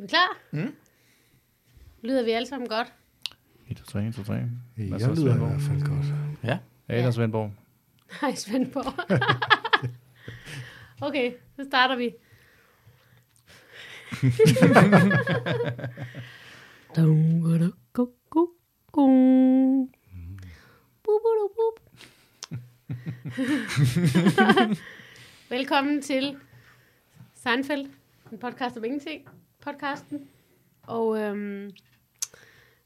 Er vi klar? Mm. Lyder vi alle sammen godt? 1, 2, 3, 1, 2, 3. Hvad Jeg så, lyder i Svendborg? hvert fald godt. Ja, der Svendborg. Hej, Svendborg. okay, så starter vi. Velkommen til Seinfeld, en podcast om ingenting, podcasten. Og øhm,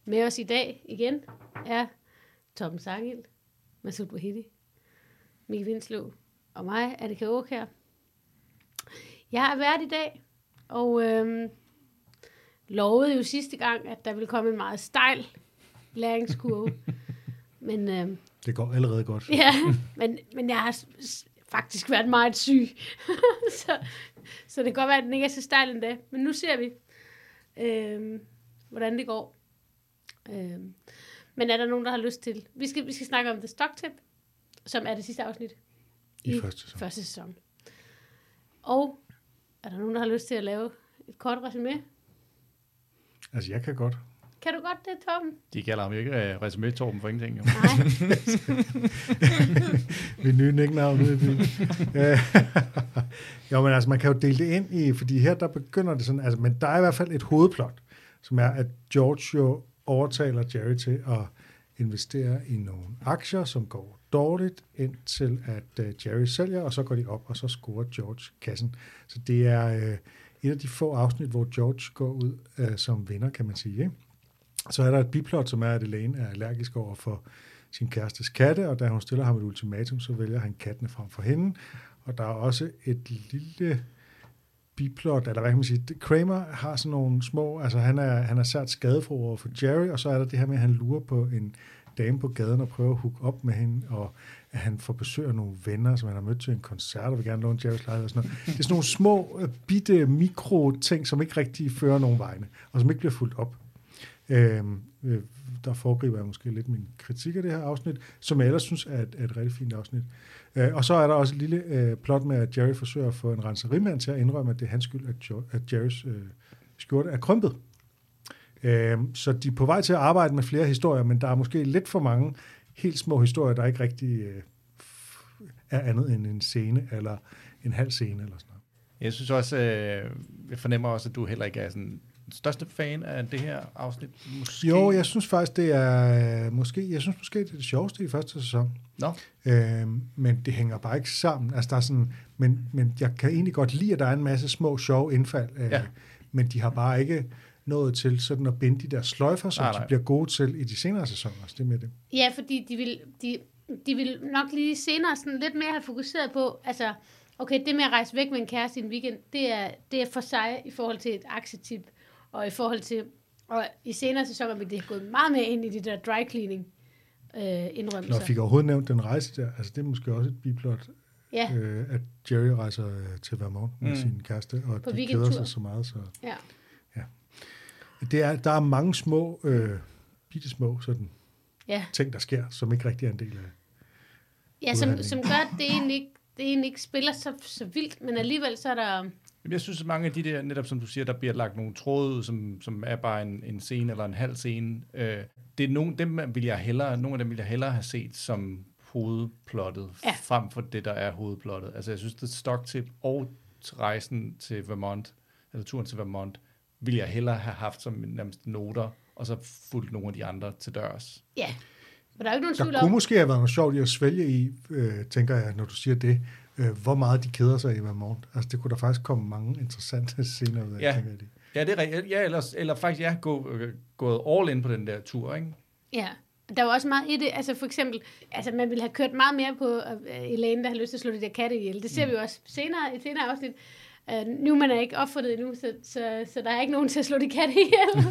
med os i dag igen er Torben Sangild, Masud Wahidi, Mikkel Vindslev og mig, Annika Aukær. Jeg er vært i dag, og øhm, lovede jo sidste gang, at der ville komme en meget stejl læringskurve. men, øhm, Det går allerede godt. ja, men, men jeg har faktisk været meget syg. så, så det kan godt være, at den ikke er så stejl endda. Men nu ser vi, øhm, hvordan det går. Øhm, men er der nogen, der har lyst til? Vi skal, vi skal snakke om The Stock Tip, som er det sidste afsnit I første sæson. første sæson. Og er der nogen, der har lyst til at lave et kort resume? Altså, jeg kan godt. Kan du godt det, Torben? De kalder ham ikke uh, resume Torben for ingenting. Jo. Nej. Mit nye nicknavn ude i byen. Øh, jo, men altså, man kan jo dele det ind i, fordi her der begynder det sådan, altså, men der er i hvert fald et hovedplot, som er, at George jo overtaler Jerry til at investere i nogle aktier, som går dårligt, indtil at uh, Jerry sælger, og så går de op, og så scorer George kassen. Så det er uh, et af de få afsnit, hvor George går ud uh, som vinder, kan man sige. Ikke? Så er der et biplot, som er, at Elaine er allergisk over for sin kærestes katte, og da hun stiller ham et ultimatum, så vælger han kattene frem for hende. Og der er også et lille biplot, eller hvad kan man sige, Kramer har sådan nogle små, altså han er, han er sært skadefro over for Jerry, og så er der det her med, at han lurer på en dame på gaden og prøver at hooke op med hende, og at han får besøg af nogle venner, som han har mødt til en koncert, og vil gerne låne Jerrys lejlighed og sådan noget. Det er sådan nogle små, øh, bitte mikro-ting, som ikke rigtig fører nogen vegne, og som ikke bliver fuldt op. Øhm, øh, der foregriber jeg måske lidt min kritik af det her afsnit, som jeg ellers synes er et, er et rigtig fint afsnit. Øh, og så er der også et lille øh, plot med, at Jerry forsøger at få en renserimand til at indrømme, at det er hans skyld, at, jo, at Jerrys øh, skjorte er krympet. Øh, så de er på vej til at arbejde med flere historier, men der er måske lidt for mange helt små historier, der ikke rigtig øh, er andet end en scene, eller en halv scene, eller sådan noget. Jeg synes også, øh, jeg fornemmer også, at du heller ikke er sådan den største fan af det her afsnit. Måske. Jo, jeg synes faktisk, det er øh, måske, jeg synes måske, det er det sjoveste i første sæson. Nå, Øh, men det hænger bare ikke sammen. Altså, der er sådan, men, men jeg kan egentlig godt lide, at der er en masse små, sjove indfald. Øh, Ja. Men de har bare ikke nået til sådan at binde de der sløjfer, som Nej, de nej. bliver gode til i de senere sæsoner. Så det er med det. Ja, fordi de vil, de, de vil nok lige senere sådan lidt mere have fokuseret på, altså, okay, det med at rejse væk med en kæreste i en weekend, det er, det er for sig i forhold til et aktietip, og i forhold til, og i senere sæsoner vil det have gået meget mere ind i de der dry cleaning øh, Når indrømmelser. jeg fik overhovedet nævnt den rejse der, altså det er måske også et biplot, Ja, øh, at Jerry rejser øh, til Vermont med Mm. sin kæreste, og På de keder sig så meget. Så. ja. Det er, der er mange små, øh, bitte små sådan, Ja, ting, der sker, som ikke rigtig er en del af ja som, som gør, at det egentlig ikke, det egentlig ikke spiller så, så vildt, men alligevel så er der... Jamen, jeg synes, at mange af de der, netop som du siger, der bliver lagt nogle tråde ud, som, som er bare en, en scene eller en halv scene. Øh, det er nogle, dem vil jeg hellere, nogle af dem vil jeg hellere have set som hovedplottet, Ja. frem for det, der er hovedplottet. Altså, jeg synes, det stoktip og rejsen til Vermont, eller turen til Vermont, vil jeg hellere have haft som nærmest noter, og så fulgt nogle af de andre til dørs. Ja, og der er jo ikke nogen tvivl Der om... kunne måske have været noget sjovt i at svælge i, øh, tænker jeg, når du siger det, øh, hvor meget de keder sig i Vermont. Altså, det kunne der faktisk komme mange interessante scener ud af, Ja. tænker jeg. Det. Ja, det er rigtigt. Ja, eller, eller faktisk, jeg ja, gå, øh, gået all in på den der tur, ikke? Ja, der var også meget i det. Altså for eksempel, altså man ville have kørt meget mere på uh, Elaine, der har lyst til at slå de der katte ihjel. Det ser mm. vi jo også senere i et senere afsnit. Uh, Newman er ikke opfundet endnu, så, så, så der er ikke nogen til at slå de katte ihjel.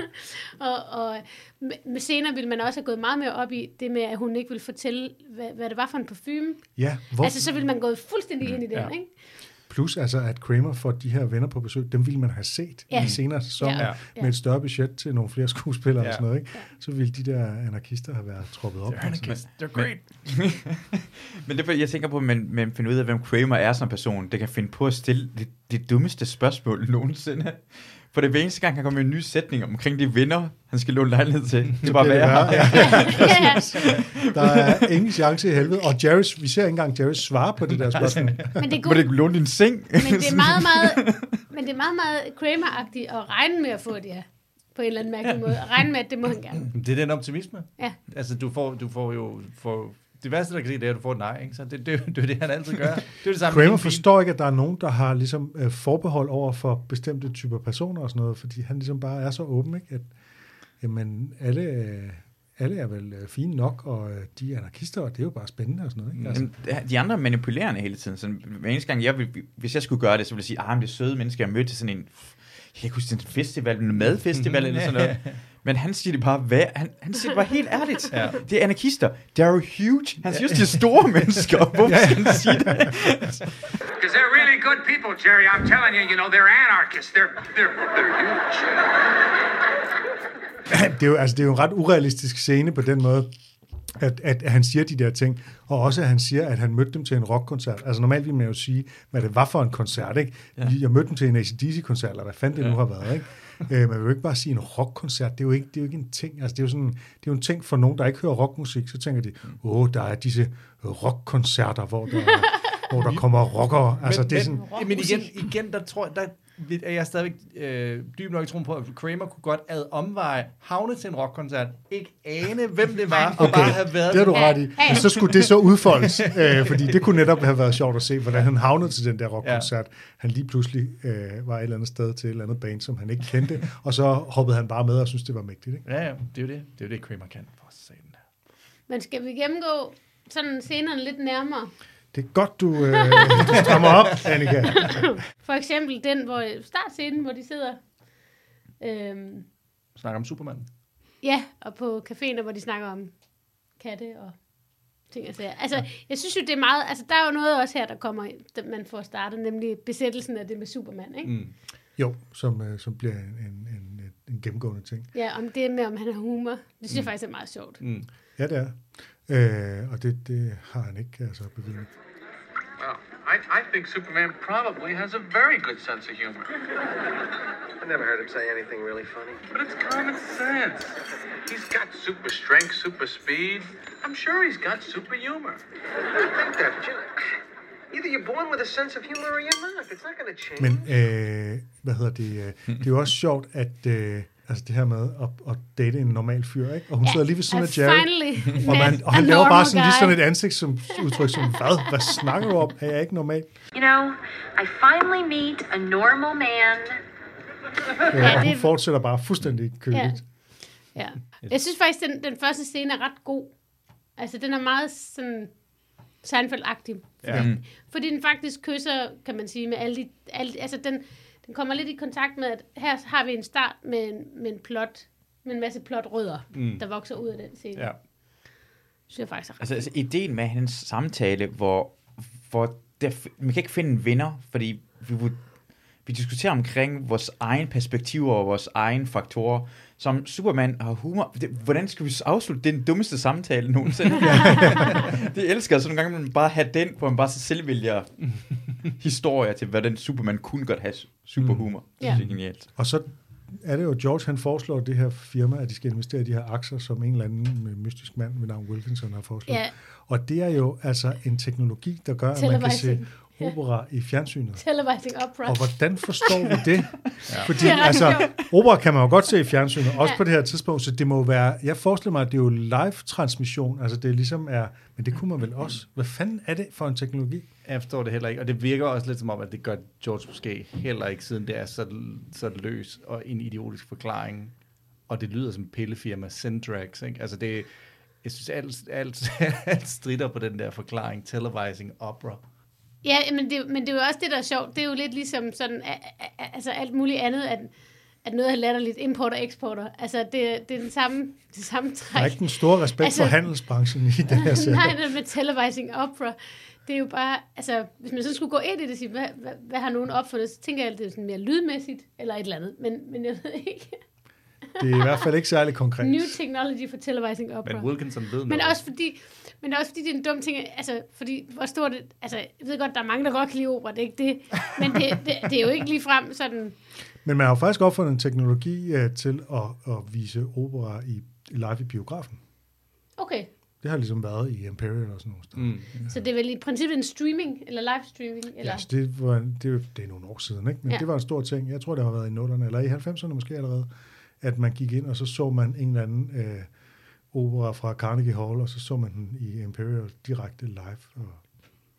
og, og med, med senere ville man også have gået meget mere op i det med, at hun ikke ville fortælle, hvad, hvad det var for en parfume. Ja, hvor, Altså så ville man gået fuldstændig ind i den, Ja. ikke? Plus altså, at Kramer får de her venner på besøg, dem ville man have set Ja. i senere sæsoner, Ja. med et større budget til nogle flere skuespillere Ja. og sådan noget. Ikke? Så ville de der anarkister have været troppet op. They're great. Men det er, fordi, jeg tænker på, at man, man finder ud af, hvem Kramer er som person. Det kan finde på at stille de, de dummeste spørgsmål nogensinde. For det er hver eneste gang, han kommer med en ny sætning omkring de vinder, han skal låne lejlighed til. Det er bare det værre. værre, ja. ja, Der er ingen chance i helvede. Og Jarvis, vi ser ikke engang Jarvis svare på det der spørgsmål. men det er Må det ikke låne din seng? men det er meget, meget, men det er meget, meget Kramer-agtigt at regne med at få det her på en eller anden mærkelig måde. At regne med, at det må han gerne. Det er den optimisme. Ja. Altså, du får, du får jo... Får, det værste, der kan ske, det er, at du får et nej. Ikke? Så det, det, det er det, han altid gør. Det er det samme Kramer forstår ikke, at der er nogen, der har ligesom øh, forbehold over for bestemte typer personer og sådan noget, fordi han ligesom bare er så åben, ikke? at jamen, alle, øh, alle er vel øh, fine nok, og øh, de er anarkister, og det er jo bare spændende og sådan noget. Ikke? Altså, Jamen, de andre er manipulerende hele tiden. Sådan, hver eneste gang, jeg vil, hvis jeg skulle gøre det, så ville jeg sige, ah, men det er søde mennesker, jeg mødte til sådan en, jeg kan huske, en festival, en madfestival eller sådan noget. Men han siger det bare, hvad? Han, han siger det bare helt ærligt. Ja. Det er anarkister. Det er jo huge. Han siger også, de er store mennesker. Hvorfor skal han sige det? Because they're really good people, Jerry. I'm telling you, you know, they're anarchists. They're, they're, they're huge. det, er jo, altså, det er jo en ret urealistisk scene på den måde, at, at, at han siger de der ting, og også at han siger, at han mødte dem til en rockkoncert. Altså normalt ville man jo sige, hvad det var for en koncert, ikke? Ja. Jeg mødte dem til en ACDC-koncert, eller hvad fanden det nu har været, ikke? Øh, man vil jo ikke bare sige en rockkoncert, det er jo ikke, det er jo ikke en ting. Altså, det, er jo sådan, det er jo en ting for nogen, der ikke hører rockmusik, så tænker de, åh, der er disse rockkoncerter, hvor der, hvor der kommer rockere. Altså, men, det er sådan, men, men igen, igen, der tror jeg, der er jeg stadigvæk øh, dyb nok i troen på, at Kramer kunne godt ad omveje havne til en rockkoncert, ikke ane, hvem det var, og bare have været det har du Ja. ret i. Men så skulle det så udfoldes, øh, fordi det kunne netop have været sjovt at se, hvordan han havnede til den der rockkoncert. Han lige pludselig øh, var et eller andet sted til et eller andet band, som han ikke kendte, og så hoppede han bare med og synes det var mægtigt. Ikke? Ja, ja, det er jo det. Det er jo det, Kramer kan. For satan. Men skal vi gennemgå sådan scenerne lidt nærmere? Det er godt, du, øh, du strammer op, Annika. For eksempel den, hvor startscenen, hvor de sidder... Øhm, Snakker om Superman. ja, og på caféen, hvor de snakker om katte og ting og sager. Altså, jeg synes jo, det er meget... Altså, der er jo noget også her, der kommer, der man får startet, nemlig besættelsen af det med Superman, ikke? Mm. Jo, som, øh, som bliver en, en, en, en gennemgående ting. Ja, om det med, om han har humor. Det synes jeg faktisk er meget sjovt. Mm. Ja, det er. Øh, og det, det har han ikke altså bevidnet. Well, I, I think Superman probably has a very good sense of humor. I never heard him say anything really funny. But it's common sense. He's got super strength, super speed. I'm sure he's got super humor. I think that, but you either you're born with a sense of humor or you're not. It's not going to change. Men øh, hvad hedder det? Øh, det er jo også sjovt, at øh, altså det her med at, at date en normal fyr, ikke? Og hun sidder lige ved siden af I Jerry. finally Og, man, og han laver bare sådan, lige sådan et ansigt som udtryk som, hvad? Hvad snakker du om? Er jeg ikke normal? You know, I finally meet a normal man. Øh, og hun det- fortsætter bare fuldstændig køligt. Ja. Jeg synes faktisk, den, den første scene er ret god. Altså, den er meget sådan Seinfeld-agtig. Ja. Mm. Fordi den faktisk kysser, kan man sige, med alle de... Alle, altså, den, den kommer lidt i kontakt med, at her har vi en start med en, med en plot, med en masse plotrødder, mm. der vokser ud af den scene. Ja. Synes jeg faktisk er Altså, altså ideen med hans samtale, hvor, hvor der, man kan ikke finde en vinder, fordi vi, vi diskuterer omkring vores egen perspektiver og vores egen faktorer. Som Superman har humor. Det, hvordan skal vi afslutte den dummeste samtale nogensinde? det elsker jeg, så nogle gange man bare have den, hvor man bare så selv vælger historier til, hvordan Superman kunne godt have superhumor. Mm. Ja. Det er genialt. Og så er det jo, George han foreslår det her firma, at de skal investere i de her aktier, som en eller anden mystisk mand ved navn Wilkinson har foreslået. Ja, Og det er jo altså en teknologi, der gør, at man kan se Televising. opera i fjernsynet. televising opera. Og hvordan forstår vi det? ja. Fordi altså, opera kan man jo godt se i fjernsynet, også Ja. på det her tidspunkt, så det må være, jeg forestiller mig, at det er jo live-transmission, altså det er ligesom er, men det kunne man vel også. Hvad fanden er det for en teknologi? Jeg forstår det heller ikke, og det virker også lidt som om, at det gør George måske heller ikke, siden det er så, så løs og en idiotisk forklaring, og det lyder som pillefirma Centrax, ikke? Altså det, jeg synes, alt, alt, alt strider på den der forklaring, televising opera. Ja, men det, men det er jo også det, der er sjovt. Det er jo lidt ligesom sådan, altså alt muligt andet, at, at noget er latterligt, import og eksporter. Altså, det, det er den samme, det samme Der træk. er ikke den store respekt altså, for handelsbranchen i den her serie. Nej, det med televising opera. Det er jo bare, altså, hvis man så skulle gå ind i det og sige, hvad, hvad, hvad har nogen opfundet, så tænker jeg altid sådan mere lydmæssigt, eller et eller andet. Men, men jeg ved ikke. Det er i hvert fald ikke særlig konkret. New technology for televising opera. Men Wilkinson ved Men noget. også fordi, men også fordi det er en dum ting, altså, fordi hvor stort det, altså, jeg ved godt, der er mange, der godt kan lide opera, det er ikke det, men det, det, det er jo ikke lige frem sådan, Men man har jo faktisk opfundet en teknologi uh, til at, at vise opera i, live i biografen. okay, Det har ligesom været i Imperial og sådan nogle steder. Mm. så det er vel i princippet en streaming, eller live streaming, eller, Ja, så det, var, det, det er nogle år siden, ikke? men Ja. ja. det var en stor ting. Jeg tror, det har været i 0'erne, eller i 90'erne måske allerede, at man gik ind, og så så man en eller anden øh, opera fra Carnegie Hall, og så så man den i Imperial direkte live. Og,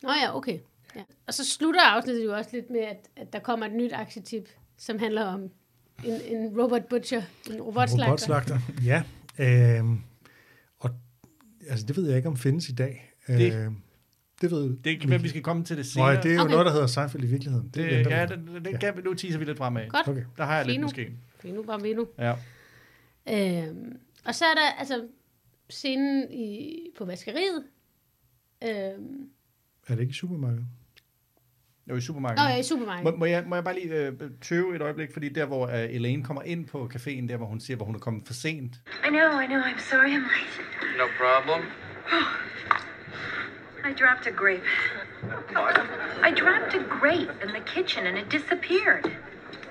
Nå ja, okay. Ja. Og så slutter afsnittet jo også lidt med, at, at der kommer et nyt aktietip, som handler om en, en robot butcher, en robotslagter. robotslagter. Ja, øh, og altså, det ved jeg ikke, om findes i dag. Det- Øh, det ved Det kan være, vi skal komme til det senere. Nej, det er jo Okay. noget, der hedder Seinfeld i virkeligheden. det, venter ja, på. det, det kan vi, nu teaser vi lidt fremad. Godt. Okay. Der har jeg lidt Fino. måske. Vino, bare vino. Ja. Øhm, og så er der altså scenen i, på vaskeriet. Øhm, Er det ikke i supermarkedet? Jo, i supermarkedet. Nå ja, i supermarkedet. Må, må, jeg, må jeg bare lige øh, tøve et øjeblik, fordi der, hvor øh, Elaine kommer ind på caféen, der, hvor hun siger, hvor hun er kommet for sent. I know, I know. I'm sorry I'm late. No problem. I dropped a grape. I dropped a grape in the kitchen and it disappeared.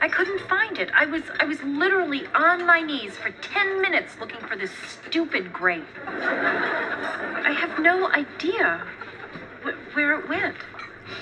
I couldn't find it. I was I was literally on my knees for 10 minutes looking for this stupid grape. I have no idea wh- where it went.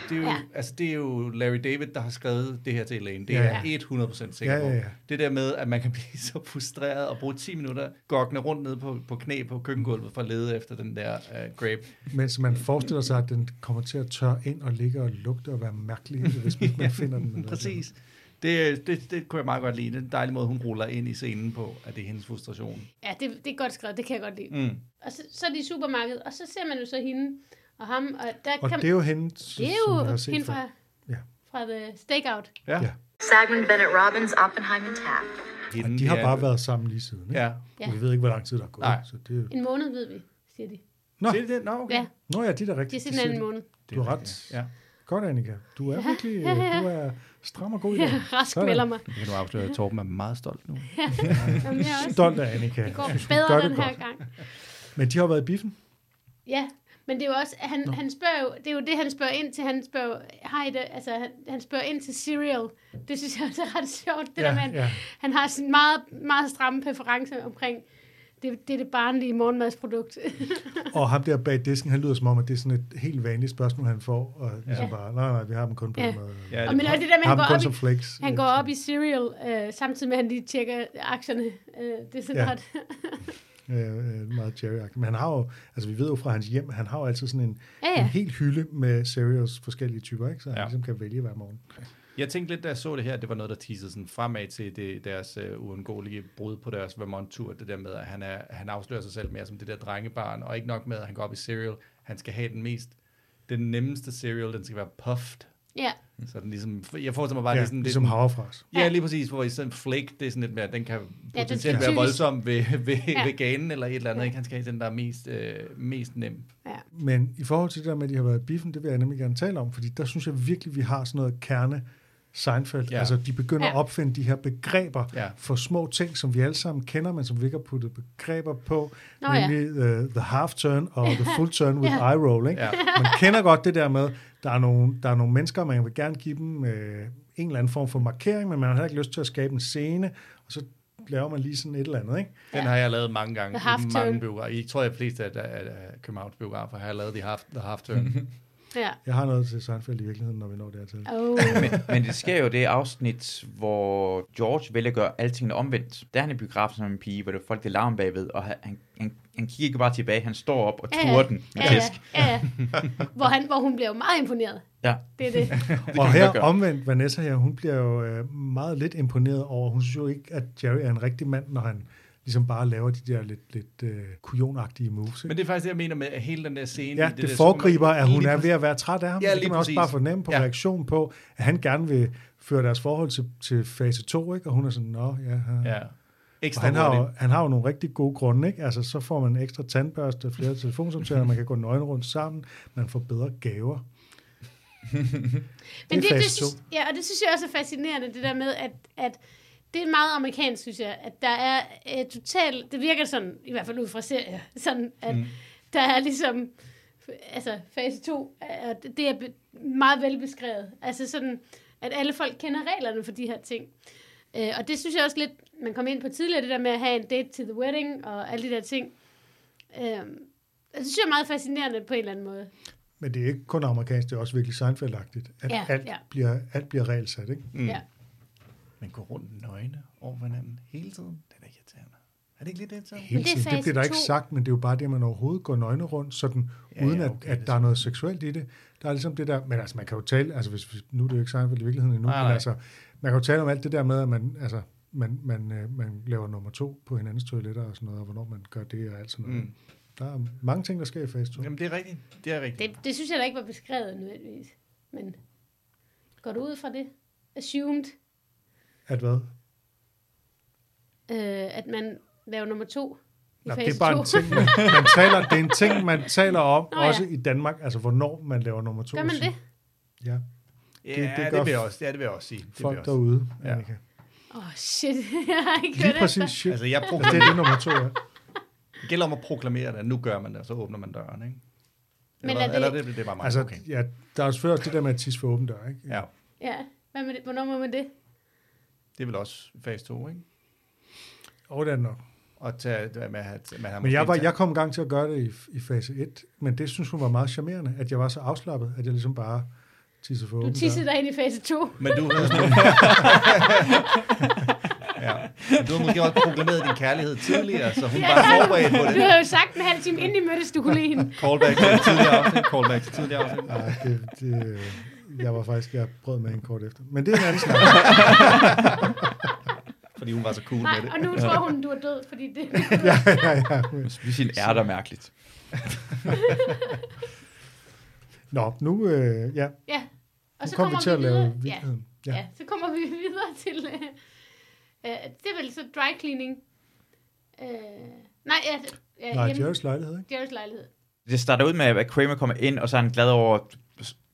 Det er, jo, Ja. altså, det er jo Larry David, der har skrevet det her til Elaine. Det Ja, er ja. jeg 100% sikker Ja, ja, ja. på. Det der med, at man kan blive så frustreret og bruge 10 minutter gokkende rundt nede på, på knæ på køkkengulvet for at lede efter den der uh, grape. Mens man forestiller sig, at den kommer til at tørre ind og ligge og lugte og være mærkelig, hvis man Ja, finder den. Præcis. Det, det, det kunne jeg meget godt lide. Det er en dejlig måde, hun ruller ind i scenen på, at det er hendes frustration. Ja, det, det er godt skrevet, det kan jeg godt lide. Mm. Og så, så er de i supermarkedet, og så ser man jo så hende og ham, og der Og kan det er jo hende, det er som jeg har jo set hende fra, Ja. fra The Stakeout. Ja. Ja. Sagman Bennett Robbins, Oppenheim and Taft. Og Hende, de har ja. bare været sammen lige siden. Ikke? Ja. Ja. Og vi ved ikke, hvor lang tid der er gået. Nej. Så det er... En måned, ved vi, siger de. Nå. Siger de det? Nå, okay. Ja, Nå ja, det er da de rigtigt. siger det den anden siger de. måned. Det Du er har ret. Ja. Godt, Annika. Du er virkelig ja, ja. du er stram og god i Ja, rask Sådan. melder mig. Jeg kan nu afsløre, at Torben er meget stolt nu. Jamen, jeg er også, Stolt af Annika. det går synes, bedre gør den det her godt. gang. Men de har været i biffen. Ja, men det er jo også, han, han spørger jo, det er jo det, han spørger ind til, han spørger, hej det, altså han, han spørger ind til cereal. Det synes jeg også er ret sjovt, det Ja, der med, han, ja. han har sådan meget, meget stramme præferencer omkring, det, det er det barnlige morgenmadsprodukt. Og ham der bag disken, han lyder som om, at det er sådan et helt vanligt spørgsmål, han får. Og ligesom Ja. bare, nej, nej, vi har dem kun på Ja. måde. Ja, og men også det der med, han går, op i, flakes. han går op i cereal, øh, samtidig med, at han lige tjekker aktierne. Øh, det er sådan Ja. ret. Øh, øh, meget jerry Men han har jo, altså vi ved jo fra hans hjem, han har jo altid sådan en, Ja, en ja. helt hylde med cereals forskellige typer, ikke? så han Ja. ja. ligesom kan vælge hver morgen. Jeg tænkte lidt, da jeg så det her, det var noget, der teasede sådan fremad til det, deres uh, uundgåelige brud på deres Vermont-tur. Det der med, at han, er, han afslører sig selv mere som det der drengebarn, og ikke nok med, at han går op i cereal. Han skal have den mest, den nemmeste cereal, den skal være puffed. Ja, Så den ligesom, jeg forestiller mig bare, Ja, det er sådan ligesom lidt, havrefras. Ja, lige præcis, hvor i sådan en flake, det er sådan lidt mere, den kan potentielt være tykkes. voldsom ved, ved, Ja. ved ganen eller et eller andet. Ja. Ikke? Han skal have den, der er mest, øh, mest nem. ja. Men i forhold til det der med, at de har været i biffen, det vil jeg nemlig gerne tale om, fordi der synes jeg virkelig, vi har sådan noget kerne Seinfeld. Ja. Ja. Altså, de begynder Ja. ja. at opfinde de her begreber Ja. ja. for små ting, som vi alle sammen kender, men som vi ikke har puttet begreber på. Nå ja. nemlig uh, the half turn og the full turn with Ja. eye roll. Ikke? Ja. Man kender godt det der med, der er nogle, der er nogle mennesker, man vil gerne give dem øh, en eller anden form for markering, men man har heller ikke lyst til at skabe en scene, og så laver man lige sådan et eller andet. Ikke? Den har jeg lavet mange gange The i mange biografer. Jeg tror, jeg fleste af, af, af Københavns biografer har jeg lavet de half, the half turn. ja. Jeg har noget til Seinfeld i virkeligheden, når vi når dertil. Oh. men, men det sker jo det afsnit, hvor George vælger at gøre alting omvendt. Der er han i biografen som en pige, hvor det er folk, der larmer bagved, og han, han, han, kigger ikke bare tilbage, han står op og turer ja. den med Ja, ja, tæsk. ja, ja. Hvor, han, hvor hun bliver jo meget imponeret. Ja. Det er det. og her omvendt, Vanessa her, hun bliver jo øh, meget lidt imponeret over, hun synes jo ikke, at Jerry er en rigtig mand, når han ligesom bare laver de der lidt, lidt øh, kujonagtige moves. Ikke? Men det er faktisk det, jeg mener med hele den der scene. Ja, i det, det der foregriber, at hun er ved at være træt af ham. Ja, det kan man også præcis. bare fornemme på Ja. reaktionen på, at han gerne vil føre deres forhold til, til fase 2, ikke? og hun er sådan, nå, ja. ja. Ja. Og Ekstra han har, jo, han har jo nogle rigtig gode grunde, ikke? Altså, så får man en ekstra tandbørste, flere telefonsamtaler, man kan gå nøgen rundt sammen, man får bedre gaver. Men Det er det, det synes, ja, og det synes jeg også er fascinerende, det der med, at, at det er meget amerikansk, synes jeg, at der er øh, totalt, det virker sådan, i hvert fald ud fra serier, sådan at mm. der er ligesom, altså fase 2, og det er meget velbeskrevet. Altså sådan, at alle folk kender reglerne for de her ting. Øh, og det synes jeg også lidt, man kom ind på tidligere, det der med at have en date to the wedding, og alle de der ting. Øh, det synes jeg er meget fascinerende på en eller anden måde. Men det er ikke kun amerikansk, det er også virkelig Seinfeld-agtigt, at Ja, alt, ja. Bliver, alt bliver regelsat, ikke? Mm. Ja. Men gå rundt nøgne over hinanden hele tiden, det er da irriterende. Er det ikke lidt irriterende? Hele det er tiden. Det fase bliver der ikke to. sagt, men det er jo bare det, at man overhovedet går nøgne rundt, sådan, Ja, ja, uden ja, at, okay, at det der er noget seksuelt i det. Der er ligesom det der, men altså man kan jo tale, altså hvis, nu er det jo ikke Seinfeld i virkeligheden endnu, Nej, men altså man kan jo tale om alt det der med, at man, altså, man, man, øh, man laver nummer to på hinandens toiletter og sådan noget, og hvornår man gør det og alt sådan noget. Mm. Der er mange ting, der sker i fase 2. Jamen, det er rigtigt. Det er rigtigt. Det, det synes jeg da ikke var beskrevet nødvendigvis. Men går du ud fra det? Assumed, At hvad? øh, at man laver nummer to i Nå, fase det er bare to. en ting, man, man taler, det er en ting, man taler om, Nå, ja. også i Danmark, altså hvornår man laver nummer to. Gør man det? Ja, Ja, det det, gør det, vil jeg også, ja, det vil jeg også sige. Det folk også. derude, Ja. Annika. Åh, oh, shit. jeg har ikke Lige præcis efter. shit. Altså, jeg Altså, det proklamerer, er det nummer to, ja. det gælder om at proklamere det, at nu gør man det, og så åbner man døren, ikke? Men eller, er det- eller det, det er bare mig. Altså, okay. ja, der er selvfølgelig også det der med at tisse for åben dør, ikke? Ja, Ja, hvad med det? hvornår må man det? Det er vel også fase 2, ikke? Og det er nok. Og tage, det med, at man har Men jeg, var, jeg kom i gang til at gøre det i, i fase 1, men det synes hun var meget charmerende, at jeg var så afslappet, at jeg ligesom bare tissede for Du tissede dig ind i fase 2. Men du havde ja. Men du har måske også proklameret din kærlighed tidligere, så hun var forberedt på Du det. havde jo sagt en halv time inden I mødtes, du kunne lide hende. Callback til tidligere afsnit. Callback til tidligere afsnit. Nej, det, det, jeg var faktisk, jeg brød med hende kort efter. Men det er en anden snak. Fordi hun var så cool Nej, med og det. nu tror hun, du er død, fordi det... ja, ja, ja. Vi siger ærter mærkeligt. Nå, nu, øh, ja, Ja, og nu så kommer kommer vi til at lave videre. Ja, virkeligheden. ja. ja, så kommer vi videre til... Øh, øh, det er vel så dry cleaning. Øh, nej, ja, det- ja, Nej, Jerrys lejlighed, ikke? Jerrys lejlighed. Det starter ud med, at Kramer kommer ind, og så er han glad over,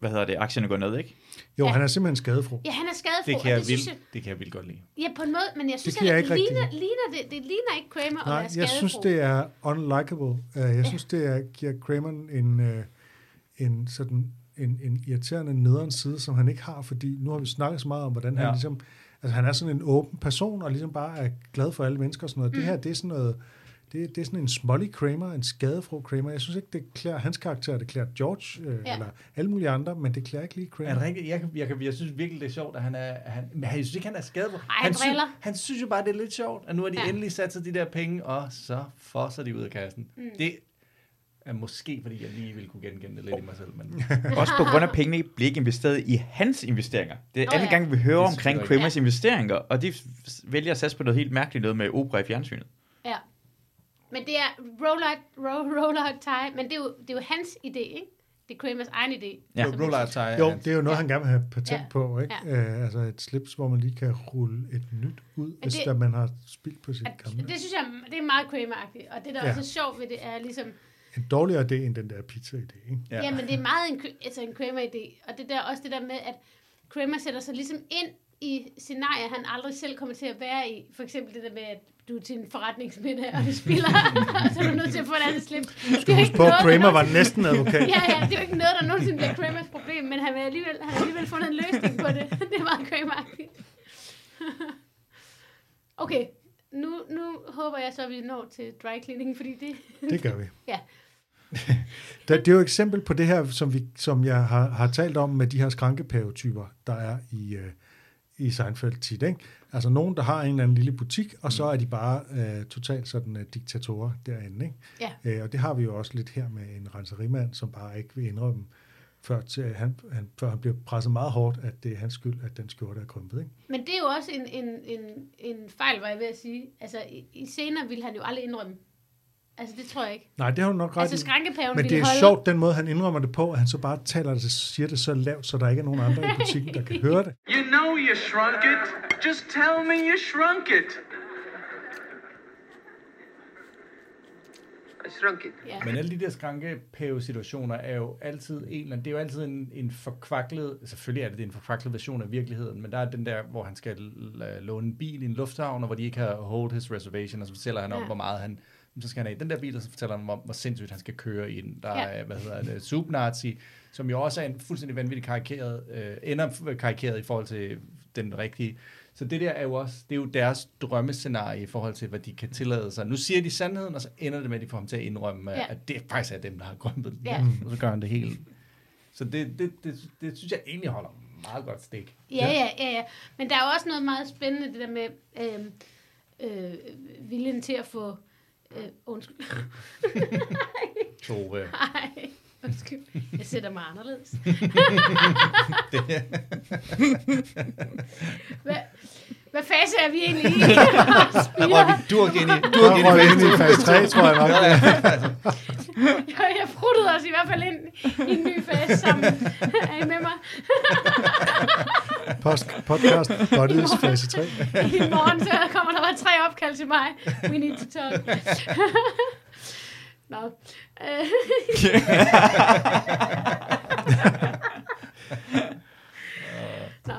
hvad hedder det, aktierne går ned, ikke? Jo, Ja. han er simpelthen skadefro. Ja, han er skadefro, Det kan jeg, det synes vildt, jeg... det kan jeg vildt godt lide. Ja, på en måde, men jeg synes, kan jeg at ikke det rigtig ligner, lide. ligner det, det ligner ikke Kramer at Nej, være jeg skadefro. synes, det er unlikable. Uh, jeg synes, det er, giver Kramer en, uh, en sådan en, en irriterende nederen side, som han ikke har, fordi nu har vi snakket så meget om, hvordan han Ja. ligesom, altså han er sådan en åben person, og ligesom bare er glad for alle mennesker og sådan noget. Mm. Det her, det er sådan noget, det, det er sådan en smolly Kramer, en skadefro Kramer. Jeg synes ikke, det klæder hans karakter, det klæder George, øh, Ja. ja. eller alle mulige andre, men det klæder ikke lige Er Kramer. det rigtigt? Jeg, jeg, kan- jeg synes virkelig, det er sjovt, at han er... Han, men jeg synes ikke, han er skadet. han synes, driller. han synes jo bare, det er lidt sjovt, at nu har de Ja. ja. endelig sat sig de der penge, og så fosser de ud af kassen. Mm. Det er måske, fordi jeg lige ville kunne genkende det lidt i mig selv. Men Også på grund af, at pengene bliver ikke investeret i hans investeringer. Det er Nå anden ja. gang, vi hører er omkring Kramers investeringer, og de vælger at satse på noget helt mærkeligt noget med opera i fjernsynet. Ja. Men det er roll-out, roll, roll-out tie, men det er, jo, det er jo hans idé, ikke? Det er Kramers egen idé. Ja. Som Roll han- out tie. Jo, det er jo noget, han gerne vil have patent Ja. ja. på, ikke? Ja. Uh, altså et slips, hvor man lige kan rulle et nyt ud, hvis det- det, man har spildt på sit At, gamle. det synes jeg, det er meget Kramer-agtigt. Og det, der ja. Ja. også er sjovt ved det, er ligesom, En dårligere idé end den der pizza-idé, ikke? ja. Ja. jamen det er meget en, altså en Kramer-idé. Og det der også det der med, at Kramer sætter sig ligesom ind i scenarier, han aldrig selv kommer til at være i. For eksempel det der med, at du er til en forretningsmiddag, og du spiller, og så er du nødt til at få et andet slip. Det er jo Husk på, Kramer var næsten advokat. Ja, ja, det er jo ikke noget, der nogensinde bliver Kramers problem, men han, vil alligevel, han har alligevel fundet en løsning på det. Det er meget Kramer-agtigt. Okay, nu, nu håber jeg så, at vi når til dry cleaning, fordi det... Det gør vi. Ja. Der, det er jo et eksempel på det her, som, vi, som jeg har, har talt om med de her skrankepavetyper, der er i, øh, i Seinfeld tit. Ikke? Altså nogen, der har en eller anden lille butik, og så er de bare øh, totalt sådan uh, diktatorer derinde. Ikke? Ja. Øh, og det har vi jo også lidt her med en renserimand, som bare ikke vil indrømme, før, til, han, han, før han bliver presset meget hårdt, at det er hans skyld, at den skjorte er krympet. Ikke? Men det er jo også en, en, en, en fejl, var jeg ved at sige. Altså, i, i scener ville han jo aldrig indrømme. Altså, det tror jeg ikke. Nej, det har du nok ret Altså, i. skrankepaven Men det er holde... sjovt, den måde, han indrømmer det på, at han så bare taler det, siger det så lavt, så der ikke er nogen andre i butikken, der kan høre det. You know you shrunk it. Just tell me you shrunk it. I shrunk it. Ja. Men alle de der skrankepæve-situationer er jo altid en, eller anden- det er jo altid en, en forkvaklet, selvfølgelig er det, det er en forkvaklet version af virkeligheden, men der er den der, hvor han skal låne en bil i en lufthavn, og hvor de ikke har hold his reservation, og så fortæller han om, Ja. hvor meget han, så skal han have i den der bil, og så fortæller han om, hvor sindssygt han skal køre i den. Der Ja. er, hvad hedder det, Subnazi, som jo også er en fuldstændig vanvittig karikeret, øh, ender karikeret i forhold til den rigtige. Så det der er jo også, det er jo deres drømmescenarie i forhold til, hvad de kan tillade sig. Nu siger de sandheden, og så ender det med, at de får ham til at indrømme, Ja. ja. at det faktisk er dem, der har grømpet den. Ja. Og så gør han det helt. Så det, det, det, det synes jeg egentlig holder meget godt stik. Ja, ja, ja, ja. Men der er jo også noget meget spændende, det der med øh, øh, viljen til at få... Øh, undskyld. Tore. Nej, undskyld. Jeg sætter mig anderledes. hvad, hvad fase er vi egentlig i? Der røg vi durk ind i, durk ind i ind fase i fase 3, tror jeg nok. jeg pruttede os i hvert fald ind i en ny fase sammen. Er I med mig? Post, podcast Buddies fase 3. I morgen så kommer der bare tre opkald til mig. We need to talk. Nå. Øh, Nå.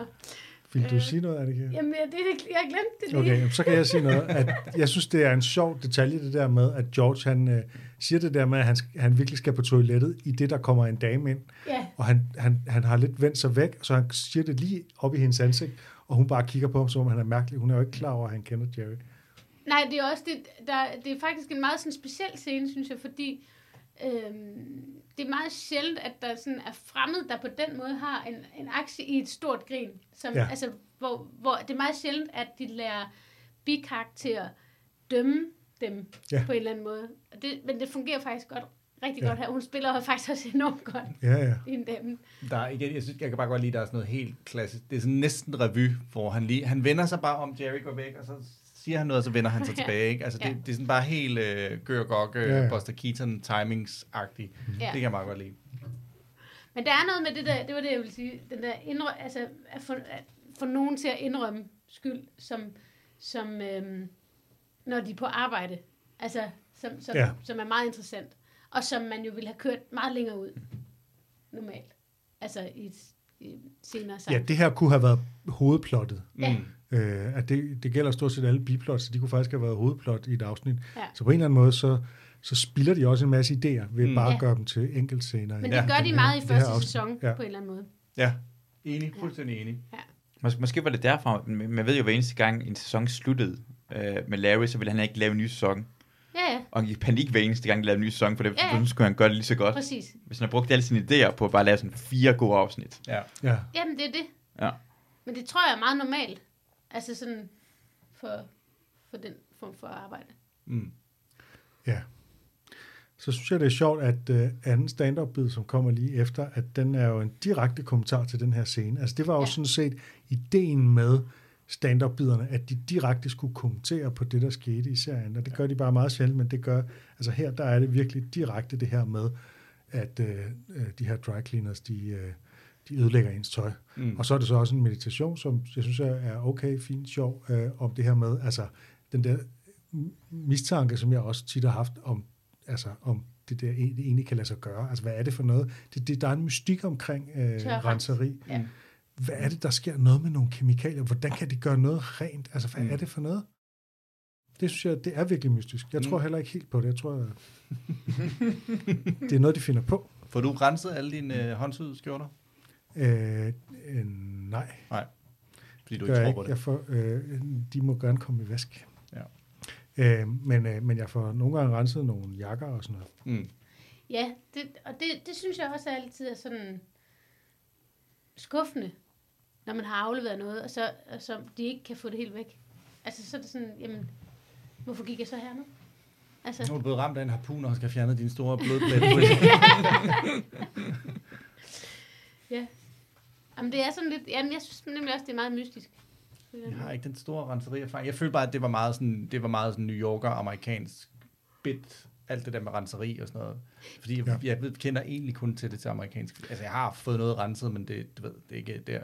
Vil du sige noget, Annika? Jamen, jeg, det, jeg glemte det lige. Okay, så kan jeg sige noget. At jeg synes, det er en sjov detalje, det der med, at George han, øh, siger det der med, at han, han virkelig skal på toilettet, i det, der kommer en dame ind. Ja, Og han, han, han har lidt vendt sig væk, så han siger det lige op i hendes ansigt, og hun bare kigger på ham, som om han er mærkelig. Hun er jo ikke klar over, at han kender Jerry. nej, det er også det, der, det er faktisk en meget sådan speciel scene, synes jeg, fordi øhm, det er meget sjældent, at der sådan er fremmed, der på den måde har en, en aktie i et stort grin. Som, ja. altså, hvor, hvor det er meget sjældent, at de lærer bikarakterer dømme dem Ja. på en eller anden måde. Og Det, men det fungerer faktisk godt, rigtig Ja. godt her. Hun spiller faktisk også enormt godt Ja, ja. i dame. Der er, igen, jeg, synes, jeg kan bare godt lide, at der er sådan noget helt klassisk. Det er sådan næsten revy, hvor han lige, han vender sig bare om, Jerry går væk, og så siger han noget, og så vender han sig Ja. tilbage. Ikke? Altså, det, Ja. det er sådan bare helt øh, gør gok, øh, Ja, ja. Buster Keaton timings-agtigt. Ja. Det kan jeg meget godt lide. Men der er noget med det der, det var det, jeg ville sige, den der indrø, altså at få, at få nogen til at indrømme skyld, som, som øhm, når de er på arbejde, altså som, som, Ja. ja. som er meget interessant, og som man jo ville have kørt meget længere ud, normalt, altså i et, i et senere Ja, sammen. det her kunne have været hovedplottet. Ja. Mm. Øh, at det, det gælder stort set alle biplots, så de kunne faktisk have været hovedplot i et afsnit. Ja. Så på en eller anden måde, så, så spilder de også en masse idéer ved Mm. bare at Ja. gøre dem til enkeltscener. Men i det Ja, gør de meget i første sæson, Ja. på en eller anden måde. Ja, enig, fuldstændig enig. Mås- måske var det derfra, men man ved jo, hver eneste gang en sæson sluttede øh, med Larry, så ville han ikke lave en ny sæson. Ja, ja, Og i panik hver eneste gang, de lavede en ny sæson, for det, Ja, ja. så skulle han gøre det lige så godt. præcis. Hvis han har brugt alle sine idéer på at bare lave sådan fire gode afsnit. Ja. Ja. Jamen, det er det. Ja. Men det tror jeg er meget normalt, altså sådan for, for den form for arbejde. Mm. Ja. Så synes jeg, det er sjovt, at uh, anden stand-up-bid, som kommer lige efter, at den er jo en direkte kommentar til den her scene. Altså det var jo. Ja. sådan set ideen med stand-up-biderne, at de direkte skulle kommentere på det, der skete i serien. Og det gør de bare meget sjældent, men det gør, altså her, der er det virkelig direkte det her med, at uh, de her dry cleaners, de, uh, de ødelægger ens tøj. Mm. Og så er det så også en meditation, som jeg synes er- er okay, fint, sjov, øh, om det her med, altså den der mistanke, som jeg også tit har haft om, altså om det der det egentlig kan lade sig gøre. Altså hvad er det for noget? Det, det, der er en mystik omkring øh, renseri. Ja. Hvad er det, der sker noget med nogle kemikalier? Hvordan kan de gøre noget rent? Altså hvad Mm. er det for noget? Det synes jeg, det er virkelig mystisk. Jeg tror Mm. heller ikke helt på det. Jeg tror, det er noget, de finder på. Får du renset alle dine øh, håndsyede skjorter? Øh, øh, nej. Fordi du ikke jeg tror på det. Jeg får, øh, de må gerne komme i vask. Ja. Øh, men, øh, men jeg får nogle gange renset nogle jakker og sådan noget. Mm. Ja, det, og det, det synes jeg også altid er sådan skuffende, når man har afleveret noget, og så, og så de ikke kan få det helt væk. Altså, så er det sådan, jamen, hvorfor gik jeg så herned? Altså, Nu er du blevet ramt af en harpun og skal fjerne dine store blodpletter. ja. Jamen, det er sådan lidt, jamen, jeg synes nemlig også, det er meget mystisk. Jeg har ikke den store renseri-erfaring. Jeg følte bare, at det var meget sådan, det var meget sådan New Yorker, amerikansk bit, alt det der med renseri og sådan noget. Fordi jeg, Ja. jeg ved, kender egentlig kun til det til amerikansk. Altså, jeg har fået noget renset, men det, du ved, det er ikke der,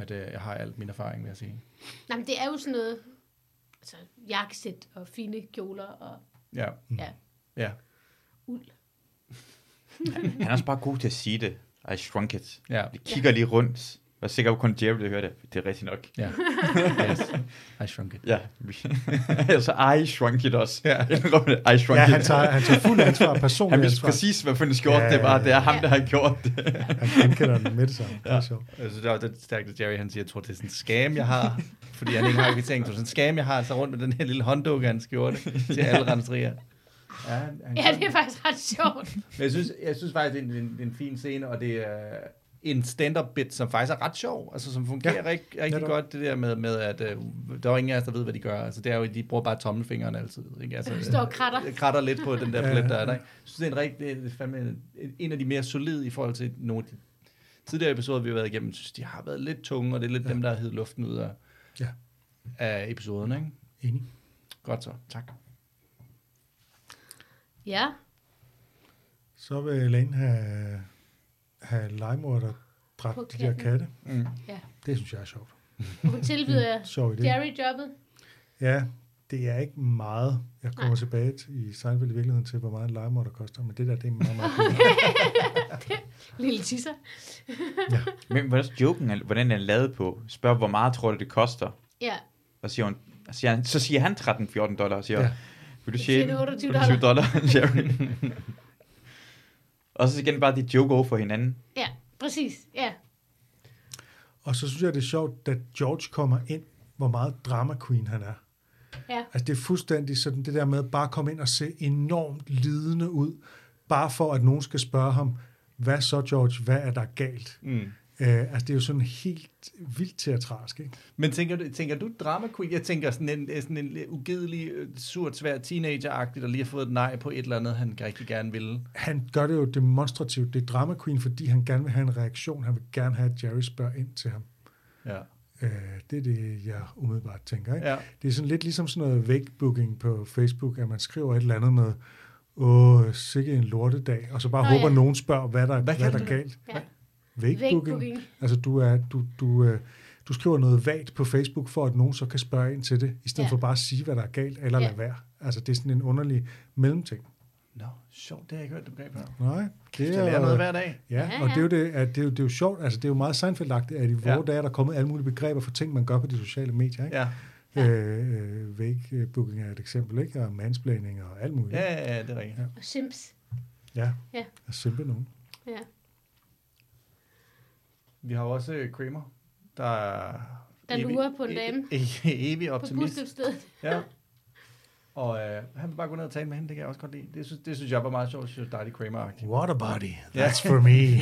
at øh, jeg har alt min erfaring, vil jeg sige. Nej, men det er jo sådan noget, altså, jakkesæt og fine kjoler, og Ja, ja. ja. uld. Han er også bare god til at sige det. I shrunk it. Ja. De kigger lige rundt. Jeg er sikker på, at kun Jerry vil høre det. Det er rigtigt nok. Ja. yes. I shrunk it. Ja. altså, I shrunk it også. Ja. I shrunk Ja, it. han tager, han tager fuld ansvar, Han personlig vidste ansvar. præcis, hvad for en skjort Ja, det var. Det er ham, ja. der har gjort det. Han genkender den med det samme. Det er sjovt. Altså, det er det stærkt, at Jerry han siger, jeg tror, det er sådan en scam, jeg har. Fordi han ikke har kvittering. Det er sådan en scam, jeg har. Så rundt med den her lille hånddukke, han skjorte til alle renserier. Ja, han, han Ja, det er faktisk ret sjovt. Men jeg synes, jeg synes faktisk, det er en, en, en fin scene, og det er en stand-up bit, som faktisk er ret sjov, altså som fungerer Ja, rigtig, rigtig godt, det der med, med at øh, der er ingen af os, der ved, hvad de gør. Altså det er jo, de bruger bare tommelfingeren altid. Ikke? Altså, Står og kratter. øh, kratter lidt på den der plet, der er der. Ikke? Jeg synes, det er en, rigtig, det er fandme en, en af de mere solide i forhold til nogle af de tidligere episoder, vi har været igennem. Jeg synes, de har været lidt tunge, og det er lidt ja. dem, der har heddet luften ud af, Ja. af episoderne. Ikke? Enig. Godt så, tak. Ja, Så vil Elaine have, have legemord, der På dræbt de der katte. Mm. Det synes jeg er sjovt. hun tilbyder Sjov idé. Jerry jobbet. Ja, det er ikke meget. Jeg kommer Nej. tilbage til, i Seinfeld i virkeligheden til, hvor meget en legemord der koster, men det der, det er meget, meget billigt. Lille tisser. Men hvordan er joken, er- hvordan er den lavet på? Spørg, hvor meget tror du, det koster? Ja, Og siger hun, så siger han, så siger han 13-14 dollar, og siger, Ja. ja. vil du 28 28 dollar, Jerry? Og så igen bare de joke over for hinanden. ja, præcis. Ja, Og så synes jeg, det er sjovt, da George kommer ind, hvor meget drama queen han er. ja. Altså det er fuldstændig sådan det der med bare at komme ind og se enormt lidende ud, bare for at nogen skal spørge ham, hvad så George, hvad er der galt? Mm. Uh, altså det er jo sådan helt vildt teatralsk, ikke? Men tænker du, tænker du drama queen? Jeg tænker sådan en, sådan en lidt ugidelig, øh, surt, svær teenager-agtig, der lige har fået et nej på et eller andet, han rigtig gerne ville. Han gør det jo demonstrativt. Det er drama queen, fordi han gerne vil have en reaktion. Han vil gerne have, at Jerry spørger ind til ham. Ja. Uh, det er det, jeg umiddelbart tænker, ikke? ja. Det er sådan lidt ligesom sådan noget wake-booking på Facebook, at man skriver et eller andet med, åh, sikke en lortedag, og så bare Nå, håber, ja. nogen spørger, hvad der, Hvad hvad, der er galt. Ja. Wake-booking. Vægbooking. Altså, du, er, du, du, øh, du skriver noget vagt på Facebook, for at nogen så kan spørge ind til det, i stedet Ja. ja. for bare at sige, hvad der er galt, eller Ja. lade være. Altså, det er sådan en underlig mellemting. Nå, sjovt, det har jeg ikke hørt, du gav før. Nej, det Jeg lærer noget er, hver dag. ja, Ja, og det er, jo ja. det, at det, er jo, det er jo sjovt, altså det er jo meget seinfeldagtigt, at i vore Ja. dage er der kommet alle mulige begreber for ting, man gør på de sociale medier. Ikke? Ja. Ja. Øh, øh, Wake-booking er et eksempel, ikke? og mansplaining og alt muligt. Ja, ja, ja, det er rigtigt. Ja. Og Sims. ja. Ja. Og simpelthen nogen. Ja. Vi har jo også øh, Kramer, der er... Der evig- lurer på en dame. e- e- evig På optimist. busstødstedet. Ja. Og øh, han vil bare gå ned og tale med hende, det kan jeg også godt lide. Det synes, det synes jeg var meget sjovt, jeg synes, Dejlig Kramer-agtigt. What a body, that's for me.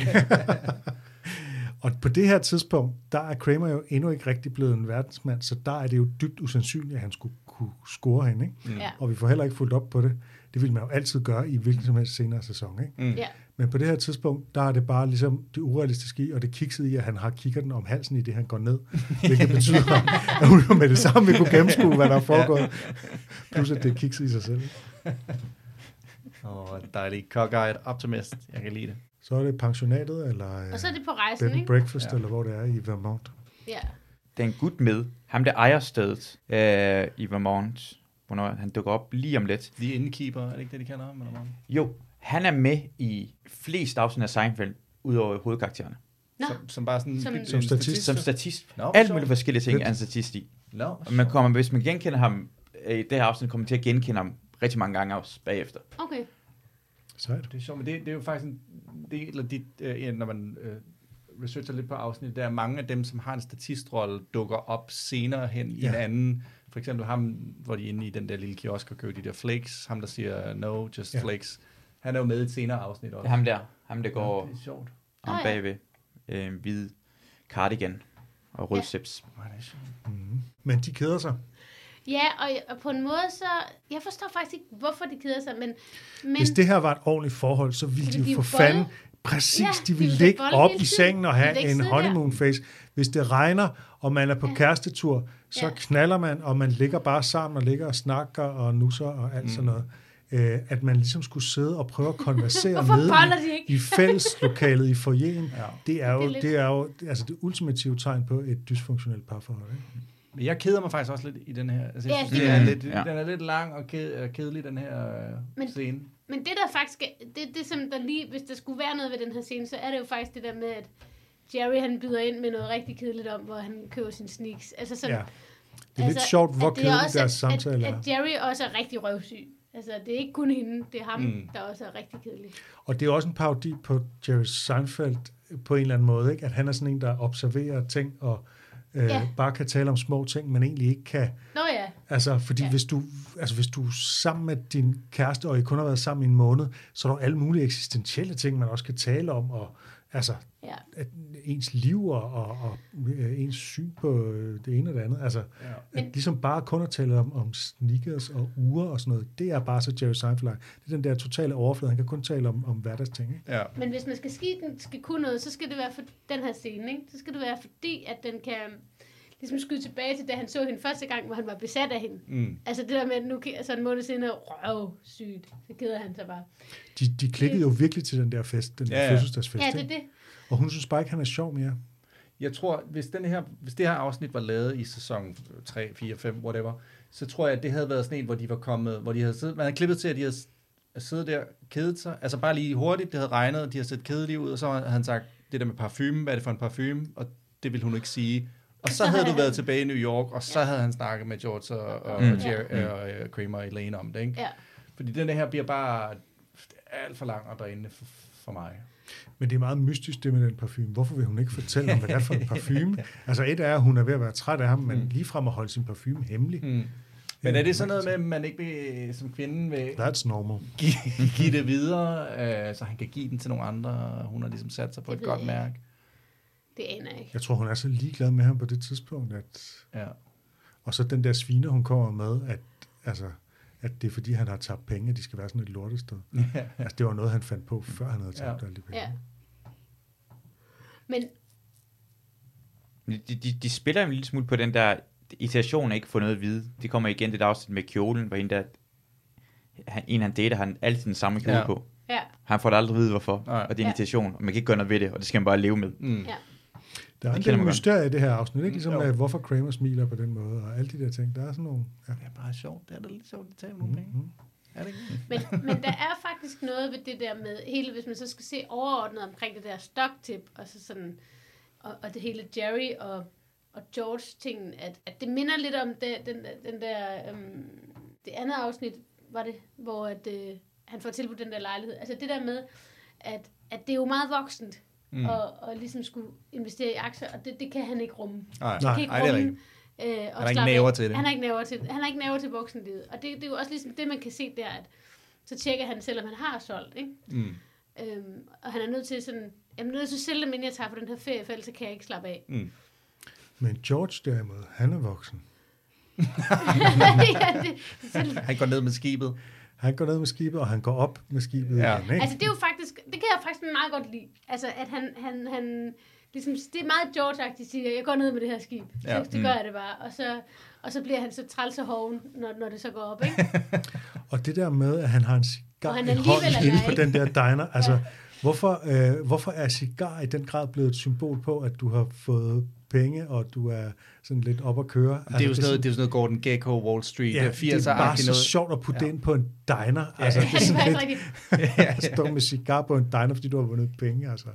og på det her tidspunkt, der er Kramer jo endnu ikke rigtig blevet en verdensmand, så der er det jo dybt usandsynligt, at han skulle kunne score hende. Ikke? Mm. Ja. Og vi får heller ikke fulgt op på det. Det vil man jo altid gøre i hvilken som helst senere sæson. Ikke? Mm. Ja. Men på det her tidspunkt, der er det bare ligesom det urealistiske i, og det kiksede i, at han har kikkerten om halsen i det, han går ned. Hvilket betyder, at hun med det samme vil kunne gennemskue, hvad der er foregået. Plus at det kikset i sig selv. Og dejlig cockeyed optimist. Jeg kan lide det. Så er det pensionatet, eller Og så er øh, det på rejsen, bed and ikke? breakfast, Ja. ja. eller hvor det er i Vermont. Ja. Der er en gut med, ham der ejer stedet øh, i Vermont, hvornår han dukker op lige om lidt. The Innkeeper, er det ikke det, de kalder ham? Eller hvad? Jo, han er med i flest afsnit af Seinfeld, udover hovedkaraktererne. Nå, Som, som bare sådan... Som- en Som statist. Som statist. Nå, Alt mulige forskellige ting er en statist i. Nå, Og man kommer, hvis man genkender ham øh, i det her afsnit, kommer man til at genkende ham rigtig mange gange også bagefter. okay. Sejt. Det er sjovt, men det, det er jo faktisk en del af dit, øh, når man øh, researcher lidt på afsnit, der er mange af dem, som har en statistrolle, dukker op senere hen i Ja. en anden. For eksempel ham, hvor de er inde i den der lille kiosk og køber de der flakes. Ham, der siger, no, just Ja. flakes. Han er jo med i et senere afsnit Det også. er ham der, ham der Ja, går det er sjovt. om Ah, ja. bagved øh, en hvid cardigan og rød Ja. sips. Ja, det. Mm. Men de keder sig. Ja, og, og på en måde så... Jeg forstår faktisk ikke, hvorfor de keder sig, men... men Hvis det her var et ordentligt forhold, så ville de jo for fanden... Præcis, Ja, ja, de ville ligge op i sengen og have en honeymoon face. Hvis det regner, og man er på Ja. kærestetur, så Ja. knaller man, og man ligger bare sammen og ligger og snakker og nusser og alt Mm. sådan noget. Øh, at man ligesom skulle sidde og prøve at konversere boller i, fælleslokalet i foyeren. Ja. Det er jo Det er det, er jo, altså det ultimative tegn på et dysfunktionelt parforhold. Ikke? Men jeg keder mig faktisk også lidt i den her. Altså, Ja, synes, det det er lidt, jeg. den er lidt lang og ked, og kedelig, den her øh, Men- scene. Men det der faktisk, er- det, det som der lige, hvis der skulle være noget ved den her scene, så er det jo faktisk det der med, at Jerry han byder ind med noget rigtig kedeligt om, hvor han køber sin sneaks. Altså sådan, Ja. Det er lidt sjovt, hvor at er også, deres at, samtale at, er. at Jerry også er rigtig røvsyg. Altså, det er ikke kun hende, det er ham, Mm. der også er rigtig kedelig. Og det er også en parodi på Jerry Seinfeld på en eller anden måde, ikke? at han er sådan en, der observerer ting og øh, Ja. bare kan tale om små ting, men egentlig ikke kan. Nå ja, Altså, fordi ja. Hvis, du, altså, hvis du er sammen med din kæreste, og I kun har været sammen i en måned, så er der alle mulige eksistentielle ting, man også kan tale om, og altså, ja. at ens liv og, og, og øh, ens syn på øh, det ene og det andet. Altså, Ja. at ligesom bare kun at tale om, om sneakers og uger og sådan noget, det er bare så Jerry Seinfeld. Det er den der totale overflade. Han kan kun tale om, om hverdagsting. Ikke? Ja. Men hvis man skal ski den skal kunne noget, så skal det være for den her scene, ikke? Så skal det være fordi, at den kan ligesom skyde tilbage til, da han så hende første gang, hvor han var besat af hende. Mm. Altså det der med, at nu altså en måned senere, røv, sygt. Så keder han sig bare. De, de klikkede jo virkelig til den der fest, den der Ja, ja. fødselsdagsfest. Ja, det er det. Og hun synes bare ikke, han er sjov mere. Jeg tror, hvis, den her, hvis det her afsnit var lavet i sæson 3, 4, 5, whatever, så tror jeg, at det havde været sådan en, hvor de var kommet, hvor de havde siddet, man havde klippet til, at de havde siddet der, kedet sig, altså bare lige hurtigt, det havde regnet, og de havde set kedelige ud, og så havde han sagt, det der med parfume, hvad er det for en parfume, og det ville hun ikke sige. Og så havde du været tilbage i New York, og så havde han snakket med George og, og, Mm. mm. Jerry, og øh, Kramer og Elaine om det, ikke? Ja. Fordi den her bliver bare alt for lang og drænende for, for mig. Men det er meget mystisk, det med den parfume. Hvorfor vil hun ikke fortælle om, hvad det er for en parfume? Altså et er, at hun er ved at være træt af ham, men Mm. ligefrem at holde sin parfume hemmelig. Mm. Men er det sådan noget med, at man ikke vil, som kvinde vil That's normal. give, give det videre, øh, så han kan give den til nogle andre? Hun har ligesom sat sig på et godt mærke. Det aner jeg ikke. Jeg tror, hun er så ligeglad med ham på det tidspunkt, at... Ja. Og så den der sviner, hun kommer med, at, altså, at det er fordi, han har tabt penge, at de skal være sådan et lortested. Altså, det var noget, han fandt på, før han havde tabt Ja. alle de penge. Ja. Men De, de, de spiller en lille smule på den der irritation ikke få noget at vide. Det kommer igen det der afsnit med kjolen, hvor en der, han, en han dater, har han altid den samme kjole Ja. ja. på. ja, Han får det aldrig at vide, hvorfor. Nej. Og det er en Ja. irritation, og man kan ikke gøre noget ved det, og det skal man bare leve med. Mm. ja. Der er Det en del man godt. mysterie i det her afsnit, ikke? Ligesom Jo. med, hvorfor Kramer smiler på den måde, og alle de der ting. Der er sådan nogle... Ja. Det er bare sjovt. Det er da lidt sjovt at tale om nogle penge. Mm-hmm. Er det ikke? Men, men der er faktisk noget ved det der med hele, hvis man så skal se overordnet omkring det der stoktip, og så sådan, og, og det hele Jerry og, og George tingen, at, at det minder lidt om det, den, den der, øhm, det andet afsnit, var det, hvor at, øh, han får tilbudt den der lejlighed. Altså det der med, at, at det er jo meget voksent, mm. og, og ligesom skulle investere i aktier, og det, det kan han ikke rumme. Nej, Nej. kan ikke Ej, det er rumme, rigtigt. Øh, og Han har ikke næver til det. Han har ikke næver til, han har ikke næver til voksenlivet. Og det, det er jo også ligesom det, man kan se der, at så tjekker han, selvom han har solgt, ikke? Mm. Øhm, og han er nødt til sådan, jeg er nødt til at sælge dem, inden jeg tager på den her ferie, for ellers så kan jeg ikke slappe af. Mm. Men George derimod, han er voksen. ja, det, det, Han går ned med skibet. Han går ned med skibet, og han går op med skibet Ja. igen, ikke? altså det er jo faktisk, det kan jeg faktisk meget godt lide. Altså at han, han, han ligesom, det er meget George-agtigt, siger, jeg går ned med det her skib. Så, Ja. det gør jeg det bare. Og så, og så bliver han så træls og hoven, når, når det så går op, ikke? Og det der med, at han har en cigar Og han i hånden på den der diner. Altså, hvorfor, øh, hvorfor er cigar i den grad blevet et symbol på, at du har fået penge, og du er sådan lidt op at køre? Altså, Det er jo sådan noget, det er sådan noget Gordon Gekko, Wall Street, ja, ja, 80'er det er bare så noget. sjovt at putte Ja. ind på en diner. Altså, det er det er sådan faktisk lidt at stå med cigar på en diner, fordi du har vundet penge. Altså.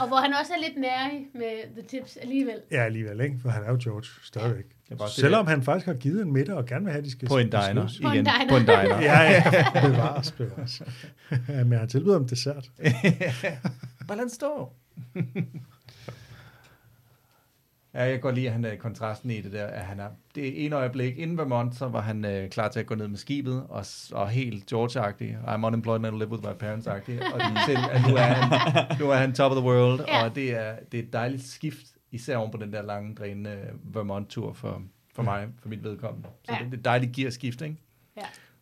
Og hvor han også er lidt nærig med The Tips alligevel. Ja, alligevel, ikke? For han er jo George stadigvæk. Er bare det Selvom han faktisk har givet en middag og gerne vil have, at de skal På en diner. På en Igen. diner. På en diner. Ja, ja. Bevares, bevares. Men han tilbyder om dessert. Stå. Ja, jeg kan godt lide, at han er kontrasten i det der. At han er, det er en øjeblik inden Vermont, så var han øh, klar til at gå ned med skibet, og, og helt George-agtig. I'm unemployed and I live with my parents-agtig. Og til, at nu er, han, nu er han top of the world, Ja. og det er, det er et dejligt skift, især oven på den der lange, drænende Vermont-tur for, for mig, for mit vedkommende. Så Ja. det, det er et dejligt gearskift, ikke?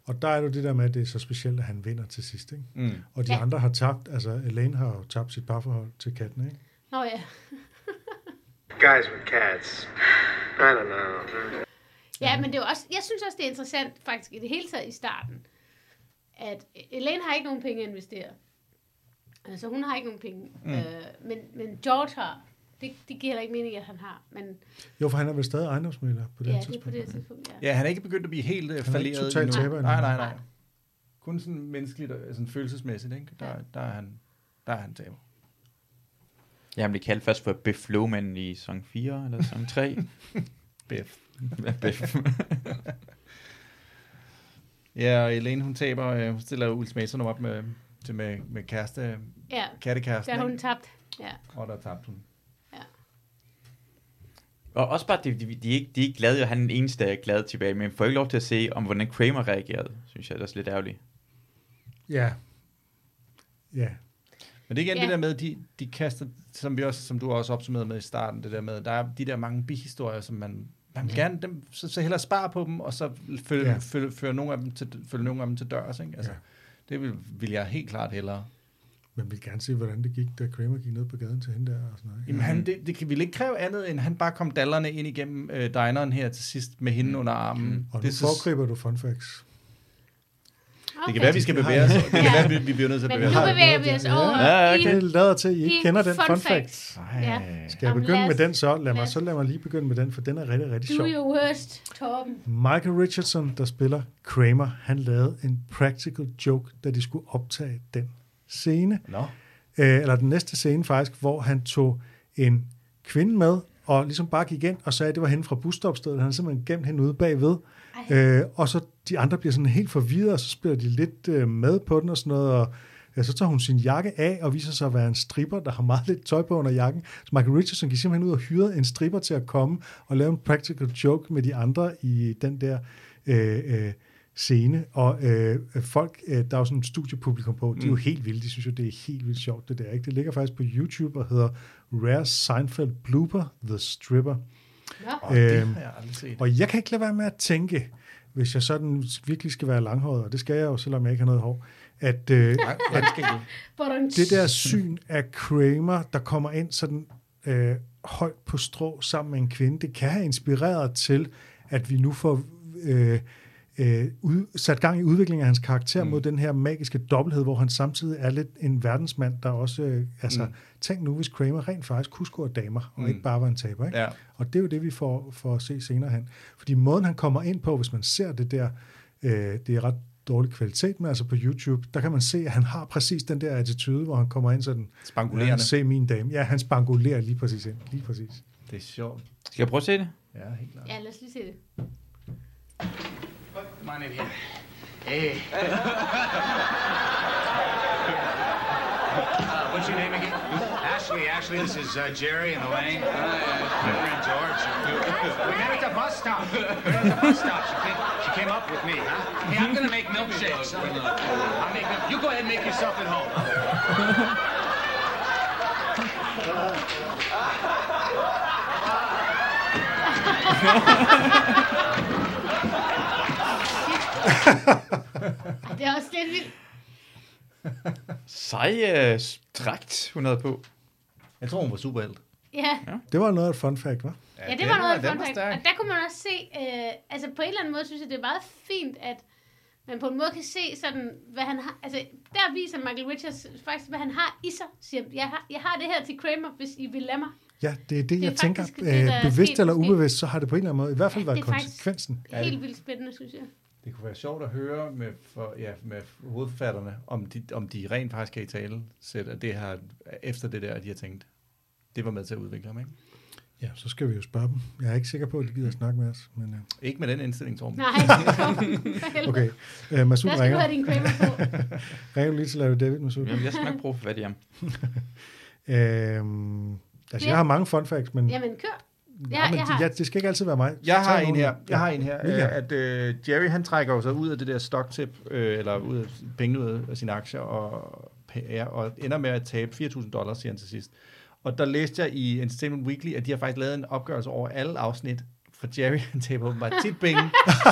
Og der er jo det der med, at det er så specielt, at han vinder til sidst. Ikke? Mm. Og de Ja. ja. andre har tabt, altså Elaine har jo tabt sit parforhold til katten, ikke? Nå ja. Guys with cats. I don't know. Ja, men det er også, jeg synes også, det er interessant faktisk i det hele taget i starten, at Elaine har ikke nogen penge at investere. Altså hun har ikke nogen penge. Mm. Øh, men, men George har. Det, det giver heller ikke mening, at han har. Men Jo, for han er vel stadig ejendomsmælder på det ja, her det er på tidspunkt. det tidspunkt, ja. Ja, han er ikke begyndt at blive helt ikke falderet. totalt endnu. taber endnu. Nej, nej, nej. Kun sådan menneskeligt og sådan følelsesmæssigt, ikke? Der, Ja. der, er han, der er han taber. Ja, han blev kaldt først for Biff Flowman i sæson 4 eller sæson 3. Biff. Biff. Ja, og Elaine, hun taber, øh, hun stiller ultimatum op med, til med, med kæreste, Ja, kattekæresten, der har hun tabt. Ja. og der tabte hun. Og også bare, de, de, de, er ikke, de er ikke glade, og han er den eneste, der er glad tilbage, men får ikke lov til at se, om hvordan Kramer reagerede, synes jeg, det er også lidt ærgerligt. Ja. Ja. Men det er igen Ja. det der med, de, de kaster, som, vi også, som du også opsummerede med i starten, det der med, der er de der mange bihistorier, som man, man vil gerne, dem, så, så hellere spare på dem, og så følge, Ja. følge, føre nogle af dem til, følge nogle af dem til dørs, ikke? Altså, Ja. Det vil, vil jeg helt klart hellere. Man vil gerne se, hvordan det gik, da Kramer gik ned på gaden til hende der og sådan noget. Jamen, han, det, det kan ville ikke kræve andet, end han bare kom dallerne ind igennem øh, dineren her til sidst med hende under armen. Og nu det, så, foregriber du fun facts. Det Okay. kan være, vi skal Det bevæge os. jeg. Det kan Ja. være, vi, vi bliver nødt til at Men bevæge nu os. har- bevæger vi os over Ja, okay. Det lader til, at I ikke kender den fun fact. Ja. Skal jeg begynde med den så? Lad mig, så lad mig lige begynde med den, for den er rigtig, rigtig Do sjov. your worst, Torben. Michael Richardson, der spiller Kramer, han lavede en practical joke, da de skulle optage den scene. Nå. Øh, eller den næste scene faktisk, hvor han tog en kvinde med, og ligesom bare gik ind og sagde, at det var hende fra busstopstedet. Han havde simpelthen gemt hende ude bagved. Øh, og så de andre bliver sådan helt forvirret, og så spiller de lidt øh, med på den og sådan noget, og ja, så tager hun sin jakke af og viser sig at være en stripper, der har meget lidt tøj på under jakken. Så Michael Richardson gik simpelthen ud og hyrede en stripper til at komme og lave en practical joke med de andre i den der øh, øh, scene. Og øh, folk, øh, der er jo sådan et studiepublikum på, de er jo helt vilde. De synes jo, det er helt vildt sjovt, det der. Ikke? Det ligger faktisk på YouTube og hedder Rare Seinfeld Blooper The Stripper. Nå, Oh, det Øhm, har jeg aldrig set. Og jeg kan ikke lade være med at tænke, hvis jeg sådan virkelig skal være langhåret, og det skal jeg jo, selvom jeg ikke har noget hår, at øh. Hvordan- det der syn af Kramer, der kommer ind sådan øh, højt på strå sammen med en kvinde, det kan have inspireret til, at vi nu får øh, øh, ud, sat gang i udviklingen af hans karakter mm. mod den her magiske dobbelthed, hvor han samtidig er lidt en verdensmand, der også, øh, altså, mm. Tænk nu, hvis Kramer rent faktisk kunne score damer, og Mm. ikke bare var en taber, ikke? Ja. Og det er jo det, vi får, får at se senere hen. Fordi måden, han kommer ind på, hvis man ser det der, øh, det er ret dårlig kvalitet, men altså på YouTube, der kan man se, at han har præcis den der attitude, hvor han kommer ind sådan, ja, Spangulerende. se min dame. Ja, han spangulerer lige præcis ind. Lige præcis. Det er sjovt. Skal jeg prøve at se det? Ja, helt klart. Ja, lad os lige se det. Come on in here. Hey. Uh, what's your name again? Ashley. Ashley, this is uh, Jerry and Elaine. My friend George. We met at the bus stop. We met at the bus stop. She came, she came up with me, huh? Hey, I'm gonna make milkshakes. I'll make milk. You go ahead and make yourself at home. Ej, det er også lidt vildt. Sej uh, dragt, hun havde på. Jeg tror, hun var superhelt. Ja, Det var noget af et fun fact, hva'? ja det var noget af den fun fact. Og der kunne man også se, øh, altså på en eller anden måde synes jeg, det er meget fint, at man på en måde kan se sådan, hvad han har, altså der viser Michael Richards faktisk, hvad han har i sig. Siger, jeg har, jeg har det her til Kramer, hvis I vil lade mig. Ja, det er det, er jeg tænker. det, Øh, bevidst eller ubevidst, så har det på en eller anden måde i hvert fald Ja, været det er faktisk- konsekvensen. Ja, det- Helt vildt spændende, synes jeg. Det kunne være sjovt at høre med, for, ja, med hovedforfatterne, om de, om de rent faktisk kan i tale sætte, at det her, efter det der, at de har tænkt, det var med til at udvikle ham, ikke? Ja, så skal vi jo spørge dem. Jeg er ikke sikker på, at de gider snakke med os. Men, øh, Ikke med den indstilling, Torben. Nej, okay, øh, Masud skal ringer. have din Kramer på. ringer du lige til Larry David, Masud? Jamen, jeg skal nok prøve at få fat i ham. Øhm, altså, Ja. jeg har mange fun facts, men, Jamen, kør. Ja, Ja, men jeg de, har. ja, det skal ikke altid være mig. Jeg har en her, jeg har en her, Ja. at øh, Jerry han trækker jo sig ud af det der stocktip, øh, eller ud af pengene ud af sine aktier, og, ja, og ender med at tabe 4.000 dollars, siger han til sidst. Og der læste jeg i Entertainment Weekly, at de har faktisk lavet en opgørelse over alle afsnit, for Jerry han taber åbenbart tit penge.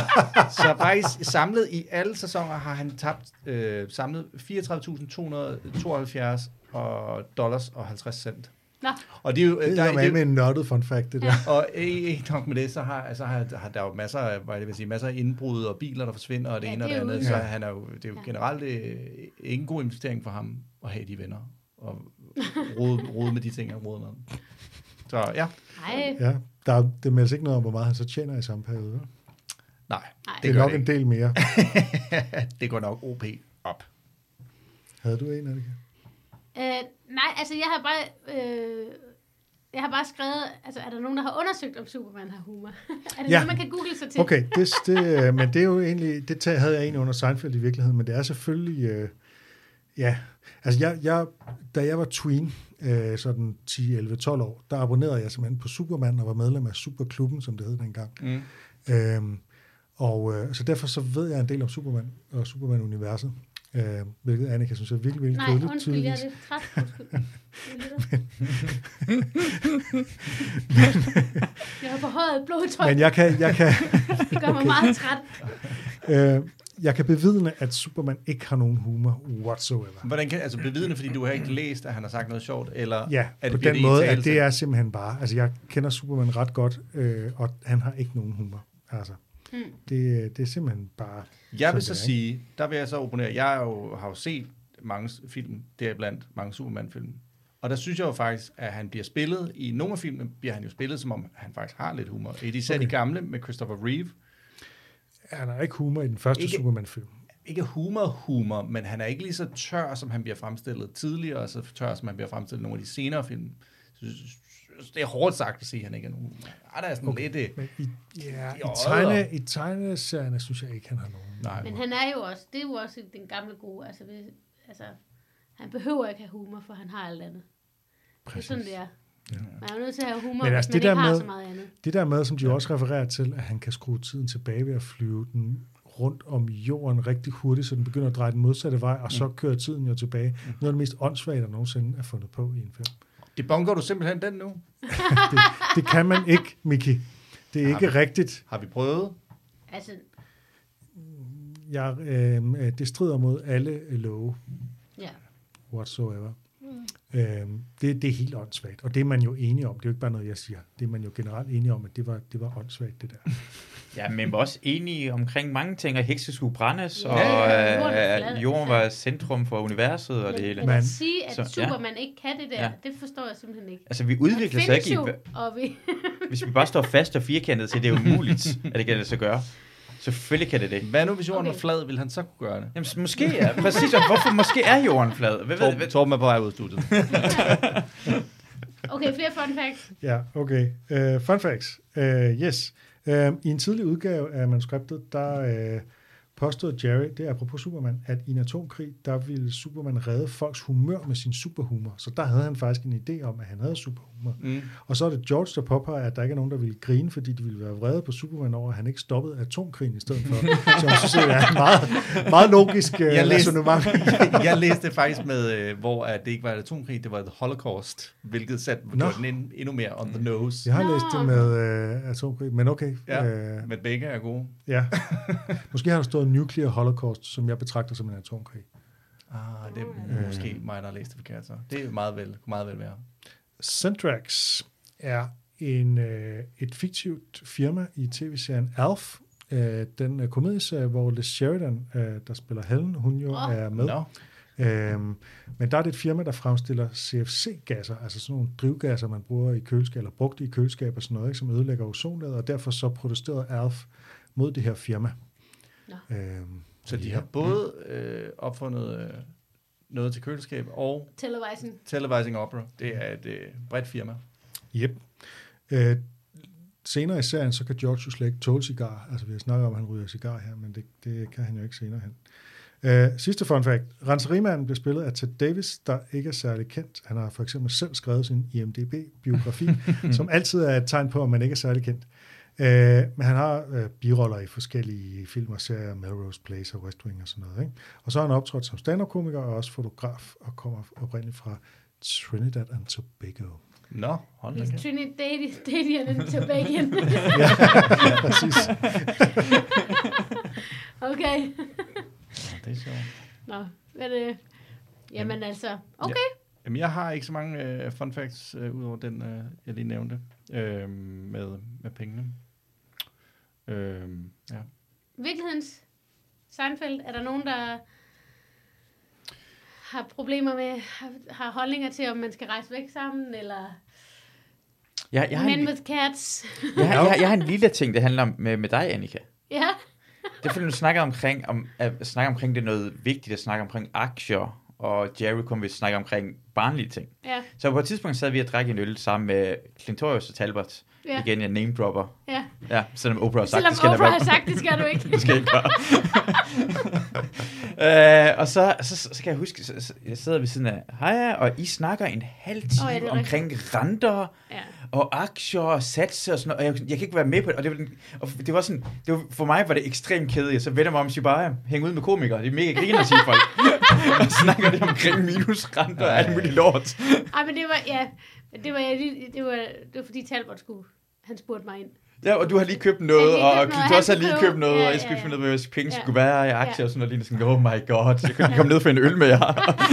så faktisk samlet i alle sæsoner har han tabt øh, samlet 34.272 og dollars og 50 cent. Nå, Og det er jo, Det der, er det, jo med en nørdet fun fact, det der. og ikke ikke nok med det, så har, altså, har, har der jo masser af, hvad jeg vil sige, masser af indbrud og biler, der forsvinder, og det Ja, ene og det det er jo andet. ude. Så Ja. han er jo, det er jo Ja. generelt øh, ikke en god investering for ham at have de venner. Og rode, rode med de ting, han roder med. Så ja, Nej, Ja, der er, det meldes ikke noget om, hvor meget han så tjener i samme periode. nej, Nej. Det er nok det en del mere. det går nok OP op. Havde du en, Annika? øh, nej, altså jeg har bare... Øh, jeg har bare skrevet, altså er der nogen, der har undersøgt, om Superman har humor? er det Ja. noget, man kan google sig til? Okay, det, det, øh, men det er jo egentlig, det tager, havde jeg egentlig under Seinfeld i virkeligheden, men det er selvfølgelig, øh, ja, altså jeg, jeg, da jeg var tween, øh, sådan 10, 11, 12 år, der abonnerede jeg simpelthen på Superman og var medlem af Superklubben, som det hed dengang. Mm. Øhm, og øh, så derfor så ved jeg en del om Superman og Superman-universet, øh, hvilket Annika synes er virkelig, virkelig Nej, kedeligt, undskyld, jeg er tydeligvis. lidt træt. Undskyld. jeg har forhøjet blodtryk. Men jeg kan, jeg kan, Det gør mig meget træt. øh, jeg kan bevidne, at Superman ikke har nogen humor whatsoever. Hvordan kan, altså bevidende, fordi du har ikke læst, at han har sagt noget sjovt, eller Ja, er på bliver den måde, at det er simpelthen bare, altså jeg kender Superman ret godt, øh, og han har ikke nogen humor. Altså, Mm. det, det er simpelthen bare... Jeg vil så det sige, der vil jeg så opponere, jeg er jo, har jo set mange film, deriblandt mange Superman-film, og der synes jeg jo faktisk, at han bliver spillet, i nogle af filmene bliver han jo spillet, som om han faktisk har lidt humor. Især okay. de gamle med Christopher Reeve. Han har ikke humor i den første Ikke- Superman-film. Ikke humor-humor, men han er ikke lige så tør, som han bliver fremstillet tidligere, og så tør, som han bliver fremstillet i nogle af de senere film. Så Det er hårdt sagt at sige, at han ikke er nogen. Ej, der er sådan okay. Lidt... øh, Men i, ja, i, tegne, i tegneserierne synes jeg ikke, han har nogen. Nej. Men han er jo også, det er jo også den gamle gode, altså, hvis, altså han behøver ikke have humor, for han har alt andet. Det er sådan, det er. Ja. Man er nødt til at have humor, Men hvis altså, man det ikke der har med- så meget andet. Det der med, som de også refererer til, at han kan skrue tiden tilbage ved at flyve den rundt om jorden rigtig hurtigt, så den begynder at dreje den modsatte vej, og så kører tiden jo tilbage. Noget af det mest åndssvage, der nogensinde er fundet på i en film. Det bunker du simpelthen den nu? Det, det kan man ikke, Miki. Det er ikke rigtigt. Har vi prøvet? Altså, Jeg, øh, øh, det strider mod alle øh, love ja. whatsoever. Mm. Øh, det, det er helt åndssvagt, og det er man jo enige om. Det er jo ikke bare noget, jeg siger. Det er man jo generelt enige om, at det var, det var åndssvagt, det der. Ja, men var også enige omkring mange ting, at hekse skulle brændes, Ja, og ja, jorden øh, at jorden var centrum for universet og det Men, hele. men at sige, at så- ja. Superman ikke kan det der, Ja. det forstår jeg simpelthen ikke. Altså, vi udvikler sig ikke i... og vi, Hvis vi bare står fast og firkantet til, det er umuligt, at det kan lade sig gøre. Selvfølgelig kan det det. Hvad nu, hvis jorden Okay. var flad, vil han så kunne gøre det? Jamen, så måske er, præcis, og hvorfor måske er jorden flad? Hvad, Torben, hvad, Torben er på vej ud af studiet. okay, flere fun facts. Ja, okay. Uh, fun facts. Uh, yes. Øh, I en tidlig udgave af manuskriptet, der øh, påstod Jerry, det er apropos Superman, at i en atomkrig, der ville Superman redde folks humør med sin superhumor. Så der havde han faktisk en idé om, at han havde superhumor. Mm. Og så er det George, der påpeger, at der ikke er nogen, der ville grine, fordi de ville være vrede på Superman over, at han ikke stoppede atomkrigen i stedet for. Så jeg synes, det er et meget, meget logisk uh, Jeg læste- resonemang. jeg læste faktisk med, øh, hvor at det ikke var et atomkrig, det var et holocaust, hvilket satte den ind, endnu mere on the nose. Jeg har Nå. læst det med uh, atomkrig, men okay. Ja, Øh, men begge er gode. Ja. Måske har der stået nuclear holocaust, som jeg betragter som en atomkrig. Ah, det er måske mig, der har læst det forkert så. Det er meget vel, meget vel være. Centrax er en, øh, et fiktivt firma i tv-serien Alf. Øh, den øh, komedieserie, hvor Liz Sheridan, øh, der spiller Helen, hun jo Åh. er med. Nå, Øhm, men der er det et firma, der fremstiller CFC-gasser, altså sådan nogle drivgasser, man bruger i køleskab, eller brugte i køleskab og sådan noget, ikke, som ødelægger ozonlaget, og derfor så protesterede Alf mod det her firma. Nå. Øhm, så de ja. har både øh, opfundet øh, noget til køleskab og Televising. Televising Opera. Det er et øh, bredt firma. Yep. Øh, senere i serien, så kan George jo slet ikke tåle cigar. Altså, vi har snakket om, at han ryger cigar her, men det, det kan han jo ikke senere hen. Øh, sidste fun fact. Renserimanden bliver spillet af Ted Davis, der ikke er særlig kendt. Han har for eksempel selv skrevet sin IMDb-biografi, som altid er et tegn på, at man ikke er særlig kendt. Øh, men han har øh, biroller i forskellige film og serier, Melrose Place og West Wing og sådan noget. Ikke? Og så har han optrådt som stand-up-komiker og også fotograf, og kommer oprindeligt fra Trinidad and Tobago. Nå, hold da kæft. Trinidadian and Tobagan. ja, præcis. okay. Ja, det er sjovt. Nå, men øh, jamen altså, okay. Jamen, jeg har ikke så mange øh, fun facts, øh, udover den, øh, jeg lige nævnte, øh, med, med pengene. Øh, ja. Virkelighedens Seinfeld, er der nogen, der har problemer med, har, holdninger til, om man skal rejse væk sammen, eller... Jeg, jeg, har Men en, with cats. jeg, har- jeg, har- jeg har en lille ting, det handler om med, med dig, Annika. ja. Det er fordi, du snakker omkring, om, at snakke omkring det er noget vigtigt at snakke omkring aktier, og Jerry kom vil snakke omkring barnlige ting. Ja. Så på et tidspunkt sad vi og drak en øl sammen med Clintorius og Talbot. Ja. Ja. Igen, jeg name dropper. Ja. Ja, selvom Oprah har sagt, Selvom det skal Oprah har sagt, det skal du ikke. det skal ikke gøre. øh, og så, så, så kan jeg huske, så, så, jeg sidder ved siden af Haja, og I snakker en halv time ja, oh, er omkring renter, Ja. og aktier og satser og sådan noget, og jeg, jeg kan ikke være med på det, og det var, den, og det var sådan, det var, for mig var det ekstremt kedeligt, så vender mig om og siger bare, hæng ud med komikere, det er mega griner, siger folk, og snakker det omkring minusrenter og alt muligt lort. Ej, men det var, ja, det var, jeg lige- det var, det var fordi Talbot skulle, han spurgte mig ind. Ja, og du har lige købt noget, lige og købt noget, du også har lige købt noget, købe- og ja, jeg skulle ja, finde ud ja. af, hvad penge Ja. skulle være i aktier Ja. og sådan noget, lige sådan, oh my god, jeg kunne komme ned for en øl med jer.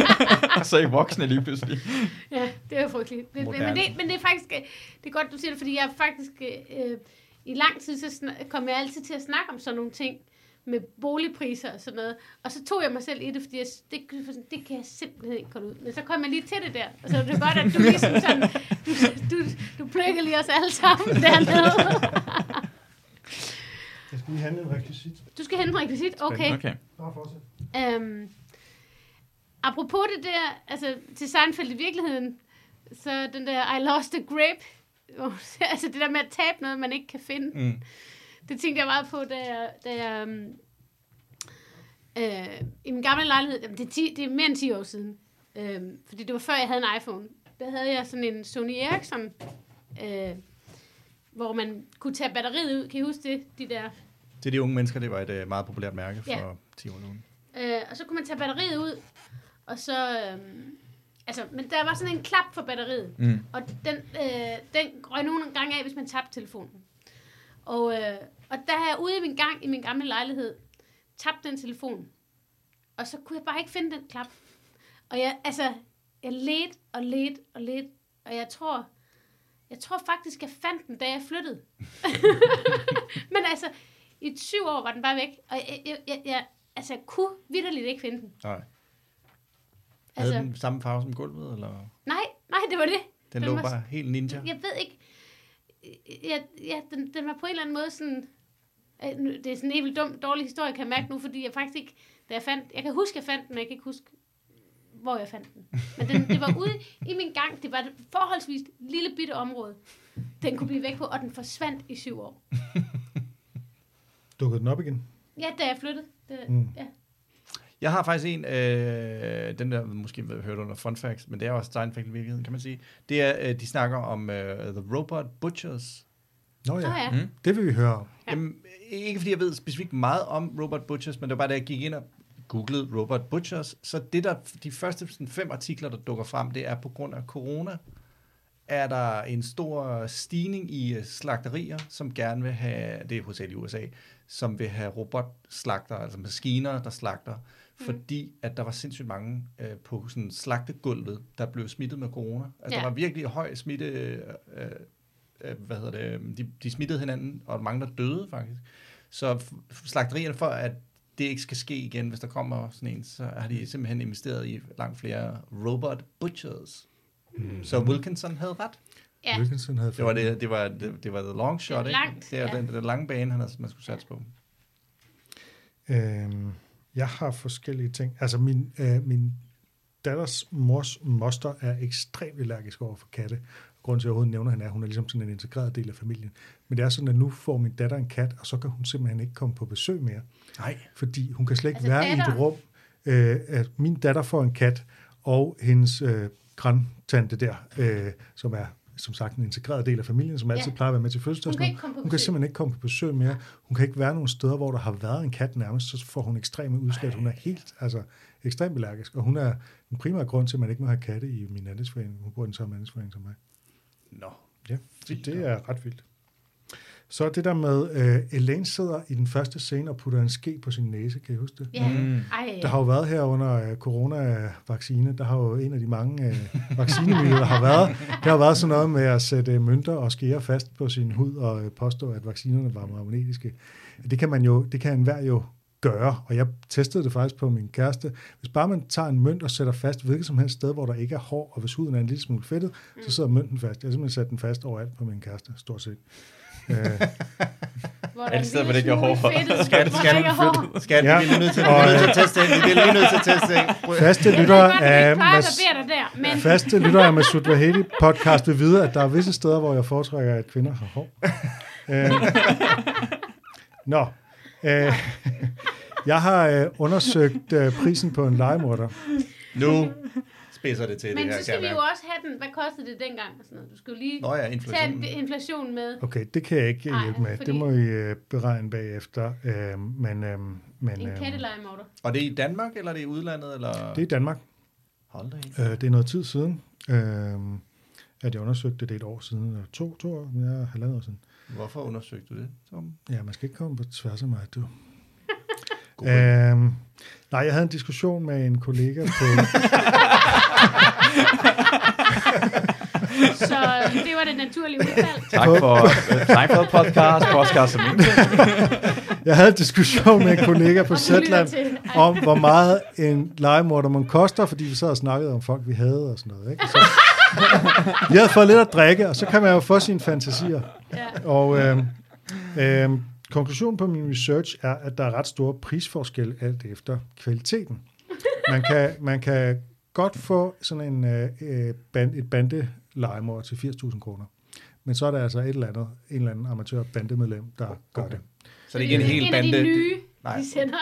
så er I voksne lige pludselig. Ja, det var frygteligt. Men, det, men det er faktisk, øh, det er godt, du siger det, fordi jeg er faktisk, øh, i lang tid, så snak, kom jeg altid til at snakke om sådan nogle ting, med boligpriser og sådan noget. Og så tog jeg mig selv i det, fordi jeg, det, det kan jeg simpelthen ikke komme ud. Men så kom jeg lige til det der. Og så er det godt, at du ligesom sådan, du, du, du plukker lige os alle sammen dernede. Jeg skal lige handle en rekvisit. Du skal hente en rekvisit? Okay. okay. Bare fortsæt. Øhm, apropos det der, altså til Seinfeld i virkeligheden, så den der I lost a grape, hvor- altså det der med at tabe noget, man ikke kan finde, Mm. Det tænkte jeg meget på, da jeg, da jeg øhm, øh, i min gamle lejlighed, jamen, det, er 10, det er mere end 10 år siden, øhm, fordi det var før jeg havde en iPhone, der havde jeg sådan en Sony Ericsson, øh, hvor man kunne tage batteriet ud, kan I huske det? De der Til de unge mennesker, det var et øh, meget populært mærke for Ja. 10 år siden. Øh, og så kunne man tage batteriet ud, og så... Øhm, altså, men der var sådan en klap for batteriet, Mm. og den, øh, den røg nogle gange af, hvis man tabte telefonen. Og, øh, og der har jeg ude i min gang i min gamle lejlighed tabt den telefon, og så kunne jeg bare ikke finde den klap. Og jeg, altså, jeg ledte og ledte og ledte, og jeg tror, jeg tror faktisk, jeg fandt den, da jeg flyttede. Men altså, i 20 år var den bare væk, og jeg, jeg, jeg, jeg, altså, jeg kunne vidderligt ikke finde den. Nej. Altså, Havde den samme farve som gulvet, eller? nej, nej, det var det. Den, Den lå var- bare helt ninja. Jeg ved ikke, ja, ja den, den var på en eller anden måde sådan, det er sådan en helt dum, dårlig historie, kan jeg mærke nu, fordi jeg faktisk ikke, da jeg fandt, jeg kan huske, jeg fandt den, men jeg kan ikke huske, hvor jeg fandt den. Men den, det var ude i min gang, det var et forholdsvis lille bitte område, den kunne blive væk på, og den forsvandt i syv år. Dukkede den op igen? Ja, da jeg flyttede. Det, Mm. ja. Jeg har faktisk en, øh, den der måske har hørt under fun facts, men det er også Steinfeld i virkeligheden, kan man sige. Det er, øh, de snakker om øh, The Robot Butchers. Nå ja, Nå ja. Mm. det vil vi høre om. Ja. Jamen, ikke fordi jeg ved specifikt meget om Robot Butchers, men det var bare, da jeg gik ind og googlede Robot Butchers, så det der, de første sådan, fem artikler, der dukker frem, det er på grund af corona, er der en stor stigning i øh, slagterier, som gerne vil have, det er hovedsageligt i USA, som vil have robotslagter, altså maskiner, der slagter, Mm. fordi at der var sindssygt mange øh, på sådan slagtegulvet, der blev smittet med corona. Altså Ja. der var virkelig høj smitte, øh, hvad hedder det, de, de smittede hinanden, og mange der døde faktisk. Så slagterierne for, at det ikke skal ske igen, hvis der kommer sådan en, så har de simpelthen investeret i langt flere robot butchers. Mm. Så Wilkinson havde ret. ja. Wilkinson havde Det var, det, det var, det, det var the long shot, Det ikke? er langt, Det er ja. den, den lange bane, han havde, man skulle satse på. Øhm, jeg har forskellige ting. Altså, min, øh, min datters mors moster er ekstremt allergisk over for katte. Grunden til, at jeg overhovedet nævner hende, er, at hun er ligesom sådan en integreret del af familien. Men det er sådan, at nu får min datter en kat, og så kan hun simpelthen ikke komme på besøg mere. Nej. Fordi hun kan slet ikke Altså være i et rum. Øh, at min datter får en kat, og hendes øh, grandtante der, øh, som er som sagt en integreret del af familien, som altid Ja. plejer at være med til fødselsdag. Hun kan hun kan simpelthen ikke komme på besøg mere. Hun kan ikke være nogle steder, hvor der har været en kat nærmest, så får hun ekstreme udslæt. Hun er helt, altså ekstremt allergisk, og hun er den primære grund til, at man ikke må have katte i min andelsforening. Hun bor i den samme andelsforening som mig. Nå. Ja, så det er ret vildt. Så det der med, øh, Elaine sidder i den første scene og putter en ske på sin næse, kan I huske det? Ja. Mm. Ej, Der har jo været her under øh, coronavaccine, der har jo en af de mange øh, vaccinemyter, der har været. Det har været sådan noget med at sætte øh, mønter og skære fast på sin hud og øh, påstå, at vaccinerne var magnetiske. Det kan man jo, det kan enhver jo gøre, og jeg testede det faktisk på min kæreste. Hvis bare man tager en mønt og sætter fast hvilket som helst sted, hvor der ikke er hår, og hvis huden er en lille smule fedtet, mm. så sidder mønten fast. Jeg har simpelthen sat den fast overalt på min kæreste, stort set. Øh, Hvor der er Alle steder, hvor det ikke er hår. er hår. skal, Ja. vi er nødt til, nødt til at teste det. Vi er lige nødt til at teste det. Faste at af Mas- der, men faste lyttere af Masud Vahedi podcast vil vide, at der er visse steder, hvor jeg foretrækker, at kvinder har hår. øh, nå. Øh, jeg har øh, undersøgt øh, prisen på en legemorder. Nu spidser det til det Men her, så skal vi jo også have den. Hvad kostede det dengang? Og sådan noget. Du skal jo lige Nå ja, tage inflationen. en inflation med. Okay, det kan jeg ikke Nej, hjælpe med. fordi- Det må I øh, beregne bagefter. Øh, men øh, men En øh, kattelejemorder. Og det er i Danmark, eller er det i udlandet? Eller? det er i Danmark. Hold da. Øh, det er noget tid siden, øh, at jeg undersøgte det. Det er et år siden, eller to, to år, ja, halvandet år siden. Hvorfor undersøgte du det, Tom? Ja, man skal ikke komme på tværs af mig, du. Øhm, nej, jeg havde en diskussion med en kollega på... Så øh, det var det naturlige udfald. Tak for Seinfeld podcast, podcast om ingenting. jeg havde en diskussion med en kollega på Zetland om, hvor meget en legemorder man koster, fordi vi sad og snakkede om folk, vi havde og sådan noget. Ikke? Så, vi havde fået lidt at drikke, og så kan man jo få sine fantasier. Ja. Og øh, øh, konklusionen på min research er, at der er ret store prisforskelle alt efter kvaliteten. Man kan, man kan godt få sådan en, øh, øh, band, et bandelegemord til 80.000 kroner. Men så er der altså et eller andet, en eller anden amatør bandemedlem, der gør det. Så det er ikke en hel en bande. af de nye, Nej. de sender.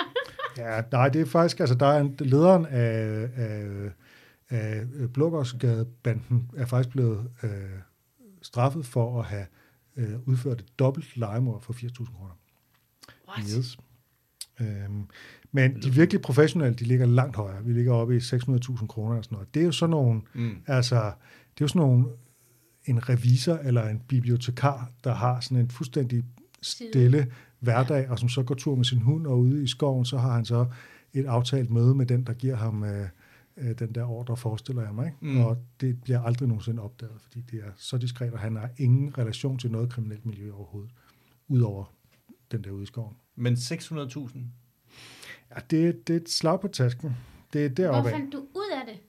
Ja, nej, det er faktisk, altså der er en, lederen af, af, af Blågårdsgadebanden er faktisk blevet øh, straffet for at have øh, udført et dobbelt legemord for 80.000 kroner. What? Yes. Øhm, men de virkelig professionelle, de ligger langt højere. Vi ligger oppe i 600.000 kroner og sådan noget. Det er jo sådan nogle, Mm. altså, det er jo sådan nogle, en revisor eller en bibliotekar, der har sådan en fuldstændig stille hverdag, og som så går tur med sin hund, og ude i skoven, så har han så et aftalt møde med den, der giver ham øh, øh, den der ordre, forestiller jeg mig. Ikke? Mm. Og det bliver aldrig nogensinde opdaget, fordi det er så diskret, og han har ingen relation til noget kriminelt miljø overhovedet, udover den der ude i skoven. Men 600.000? Ja, det, det er et slag på tasken. Det er Hvor deroppe af. fandt du ud af det?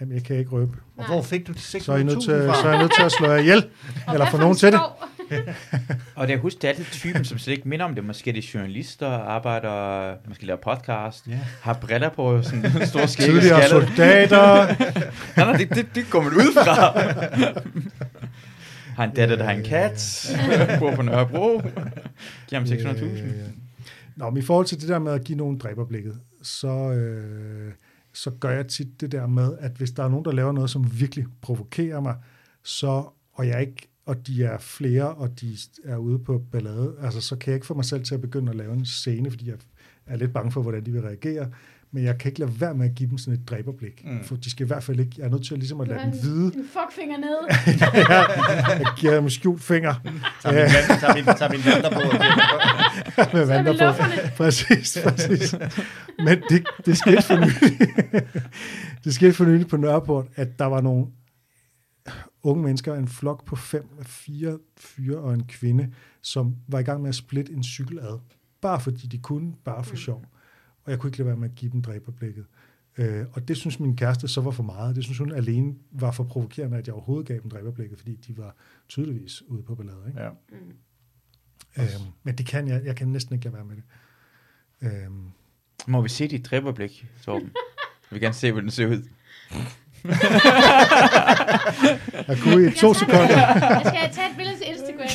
Jamen, jeg kan ikke røbe. Og hvor fik du de 600.000 Så er, I nødt til, fra? så er jeg nødt til at slå jer ihjel, eller få for nogen en til det. Og det er husk, det er altid typen, som slet ikke minder om det. Måske er det journalister, arbejder, måske laver podcast, Ja. har briller på, sådan en stor skæg. Tidligere soldater. Nej, nej, det, det, det går man ud fra. har en datter, der har en kat, bor på Nørrebro, giver ham 600.000. Øh, Nå, men i forhold til det der med at give nogen dræberblikket, så, øh, så gør jeg tit det der med, at hvis der er nogen, der laver noget, som virkelig provokerer mig, så, og jeg ikke og de er flere, og de er ude på ballade, altså så kan jeg ikke få mig selv til at begynde at lave en scene, fordi jeg er lidt bange for, hvordan de vil reagere, men jeg kan ikke lade være med at give dem sådan et dræberblik, Mm. for de skal i hvert fald ikke, jeg er nødt til at, ligesom at lade dem en, vide, en fuckfinger nede. jeg giver dem skjult finger, Tager min, min, tager min vandter på. Med Så er vand vi på. Præcis, præcis. Men det, det skete for nylig. det skete for nylig på Nørreport, at der var nogle unge mennesker, en flok på fem, fire fyre og en kvinde, som var i gang med at splitte en cykel ad. Bare fordi de kunne, bare for sjov. Og jeg kunne ikke lade være med at give dem dræberblikket. Øh, og det synes min kæreste så var for meget. Det synes hun alene var for provokerende, at jeg overhovedet gav dem dræberblikket, fordi de var tydeligvis ude på ballade. Ikke? Ja. Øhm, men det kan jeg, jeg kan næsten ikke lade være med det. Øhm, Må vi se dit dræberblik, Torben? Jeg vil gerne se, hvordan den ser ud. jeg kunne i to Jeg sekunder. Jeg skal tage et billede til Instagram.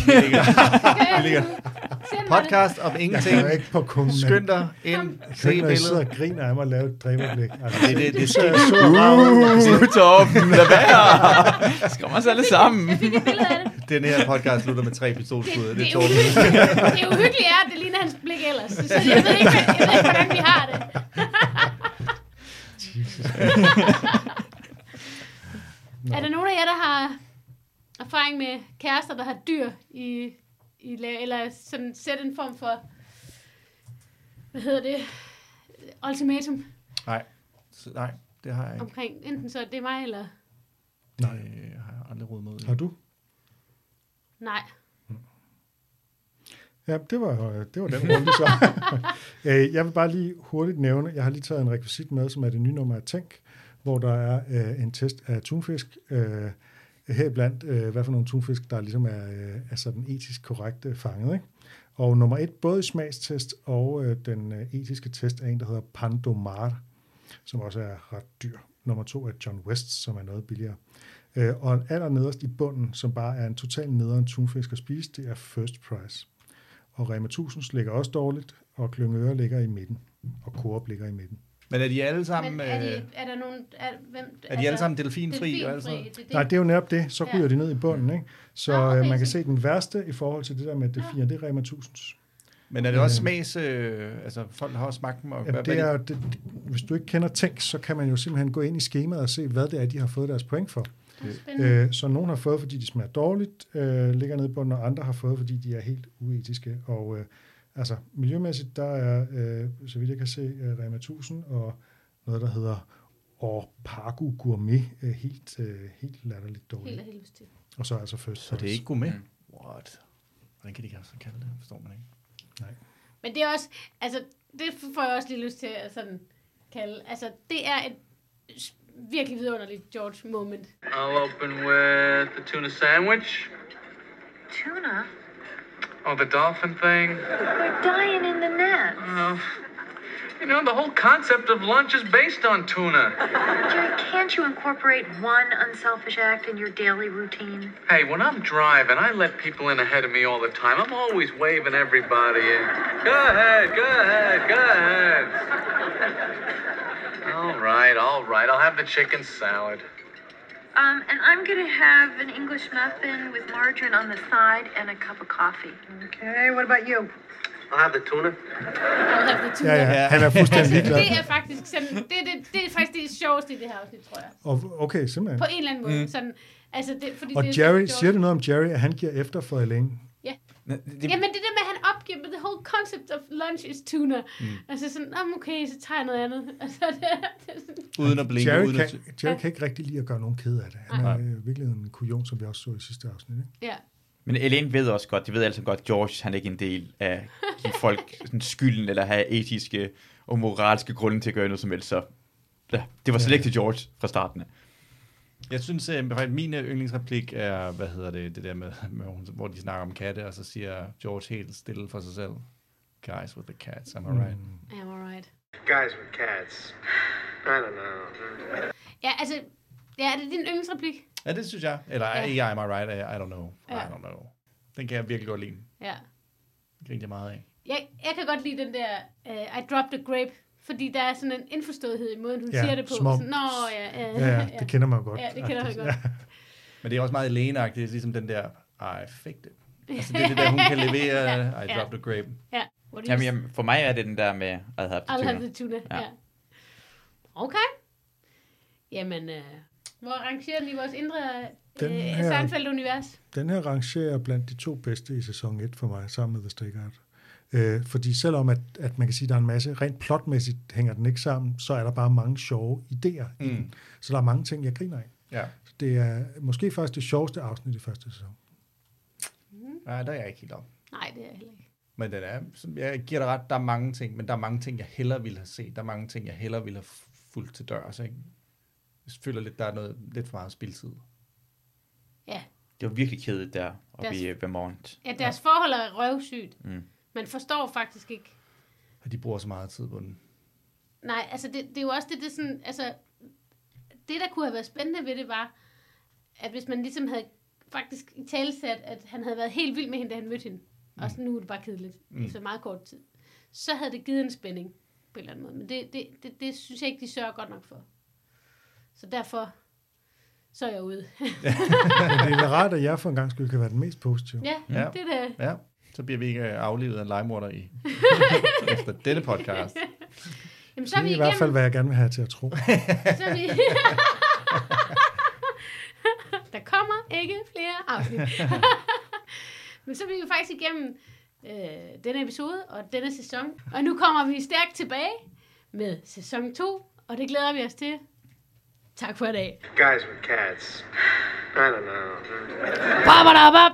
Det ligger. Det. Podcast om Jeg ingenting. er ikke på kummen. Skynd dig ind, se når jeg sidder billedet. og griner af mig og laver et dræberblik. Altså, Det, det, det jeg så ravn. Uh, Torben, lad være. Skræm os alle sammen. Jeg fik et billede af det. Den her podcast slutter med tre Det, pistolskud. det, Det det, er uhyggeligt. det er uhyggeligt er, at det ligner hans blik ellers. Så jeg ved ikke, jeg ved ikke hvordan vi har det. Er der nogen af jer, der har erfaring med kærester, der har dyr i, i eller sådan sætte en form for, hvad hedder det, ultimatum Nej, Så- nej, det har jeg ikke. omkring, enten så er det mig, eller Nej. Det har jeg aldrig råd mod. Har du? nej. Ja, det var, det var den runde så. Øh, jeg vil bare lige hurtigt nævne, jeg har lige taget en rekvisit med, som er det nye nummer af Tænk, hvor der er øh, en test af tunfisk, øh, heriblandt øh, hvad for nogle tunfisk, der ligesom er, øh, er sådan etisk korrekt øh, fanget. Ikke? Og nummer et, både smagstest og øh, den øh, etiske test, er en, der hedder Pandomar, som også er ret dyr. Nummer to er John West, som er noget billigere. Øh, og aller nederst i bunden, som bare er en total nederen tunfisk at spise, det er First Price. Og Rema 1000 ligger også dårligt, og Klyngøre ligger i midten, og Coop ligger i midten. Men er de alle sammen, Men er, de, øh, er der nogen... Er, hvem, altså, er de alle sammen delfinfri? og alt sådan delfinfri? noget? Det, Nej, det er jo netop det. Så Ja. ryger de ned i bunden, ikke? Så Nå, okay, øh, man kan se den værste i forhold til det der med delfiner, det er Rema 1000's. Men er det også smags... Øh, altså, folk har også smagt dem. Og, Jamen, hvad, det hvad er, det, hvis du ikke kender Tænk, så kan man jo simpelthen gå ind i skemaet og se, hvad det er, de har fået deres point for. Øh, så nogen har fået, fordi de smager dårligt, øh, ligger nede i bunden, og andre har fået, fordi de er helt uetiske. Og øh, altså, miljømæssigt, der er, øh, så vidt jeg kan se, øh, Rema 1000 og noget, der hedder Orpago Gourmet, øh, helt, øh, helt latterligt Helt dårligt. af helvede til. Og så altså først. Så det er ikke gourmet? Mm. What? Hvordan kan de ikke så kalde det? Forstår man ikke. Men det er også, altså, det får jeg også lige lyst til at sådan kalde, altså, det er et virkelig vidunderligt George moment. I'll open with the tuna sandwich. Tuna? Oh, the dolphin thing. We're dying in the net. Oh, you know, the whole concept of lunch is based on tuna. Jerry, can't you incorporate one unselfish act in your daily routine? Hey, when I'm driving, I let people in ahead of me all the time. I'm always waving everybody in. Go ahead, go ahead, go ahead. All right, all right. I'll have the chicken salad. Um, and I'm gonna have an English muffin with margarine on the side and a cup of coffee. Okay, what about you? I'll have the tuna. I'll have the tuna. Ja, ja, han er fuldstændig ligeglad. Det er faktisk sådan, det, det, det er faktisk det sjoveste i det her afsnit, tror jeg. Og, okay, simpelthen. På en eller anden måde. Mm. Sådan, altså det, fordi Og det er Jerry, siger det noget om Jerry, at han giver efter for Elaine? Ja. Det, det, Jamen det der med, at han opgiver, the whole concept of lunch is tuna. Mm. Altså sådan, "Nå, men okay, så tager jeg noget andet. Altså det, er- det er sådan, Uden at blinke, Jerry, uden kan, at... Jerry kan ikke rigtig lide at gøre nogen ked af det. Han er øh, virkelig en kujon, som vi også så i sidste afsnit. Ikke? ja. Men Elaine ved også godt, det ved altså godt, George han er ikke en del af give folk sådan skylden, eller have etiske og moralske grunde til at gøre noget som helst. Så ja, det var slet ikke til George fra starten. af. Jeg synes, at faktisk min øh, yndlingsreplik er, hvad hedder det, det der med, med, hvor de snakker om katte, og så siger George helt stille for sig selv, guys with the cats, am I right? Mm. I'm alright. Guys with cats. I don't know. Ja, altså, ja, er det din yndlingsreplik? Ja, det synes jeg. Eller Ja. ikke am I right, I don't know. I Ja. don't know. Den kan jeg virkelig godt lide. Ja. Det griner jeg meget af. Jeg, jeg kan godt lide den der, uh, I dropped a grape, fordi der er sådan en indforståethed i måden, hun Ja, siger det på. om- Sådan, Nå, ja, ja, Ja, ja, det kender man jo godt. Ja, det kender man godt. Men det er også meget Lene-agtigt. Det er ligesom den der, I faked it. Altså det er det der, hun kan levere, Ja, I ja. dropped a grape. Ja, what do you Jamen, jamen, for mig er det den der med, at have I'll have det the tuna. Ja. Ja. ja. Okay. Jamen, øh, hvor rangerer den i vores indre Den øh, her- Seinfeld-univers? Den her rangerer blandt de to bedste i sæson 1 for mig, sammen med The Stakeout. Øh, fordi selvom at, at man kan sige, at der er en masse, rent plotmæssigt hænger den ikke sammen, så er der bare mange sjove idéer mm. i den. Så der er mange ting, jeg griner af. Ja. Så det er måske faktisk det sjoveste afsnit i første sæson. Nej, der er jeg ikke helt om. Nej, det er jeg heller ikke. Men den er, jeg giver dig ret, der er mange ting, men der er mange ting, jeg hellere ville have set. Der er mange ting, jeg hellere ville have fulgt til dørs, ikke? Jeg føler lidt, der er noget, lidt for meget spiltid. Ja, Det var virkelig kedeligt der, oppe Deres- i øh, Vermont. ja deres ja. forhold er røvsygt. Mm. Man forstår faktisk ikke. Og de bruger så meget tid på den. Nej, altså det, det er jo også det, det sådan, altså, det der kunne have været spændende ved det var, at hvis man ligesom havde faktisk i talesat, at han havde været helt vild med hende, da han mødte hende, mm. og så nu er det bare kedeligt, mm. efter meget kort tid, så havde det givet en spænding på en eller anden måde. Men det, det, det, det synes jeg ikke, de sørger godt nok for. Så derfor, så er jeg ude. Det er da rart, at jeg for en gang skulle kan være den mest positive. ja, Ja. ja, det er det. Ja, så bliver vi ikke øh, aflevet af en legemorder i efter denne podcast. Jamen, så er Det vi er i hvert igennem. fald, hvad jeg gerne vil have til at tro. Så er vi... Der kommer ikke flere afsnit. Men så er vi jo faktisk igennem øh, denne episode og denne sæson. Og nu kommer vi stærkt tilbage med sæson 2, og det glæder vi os til. Tak for i dag. Guys with cats. I don't know. Babadabab!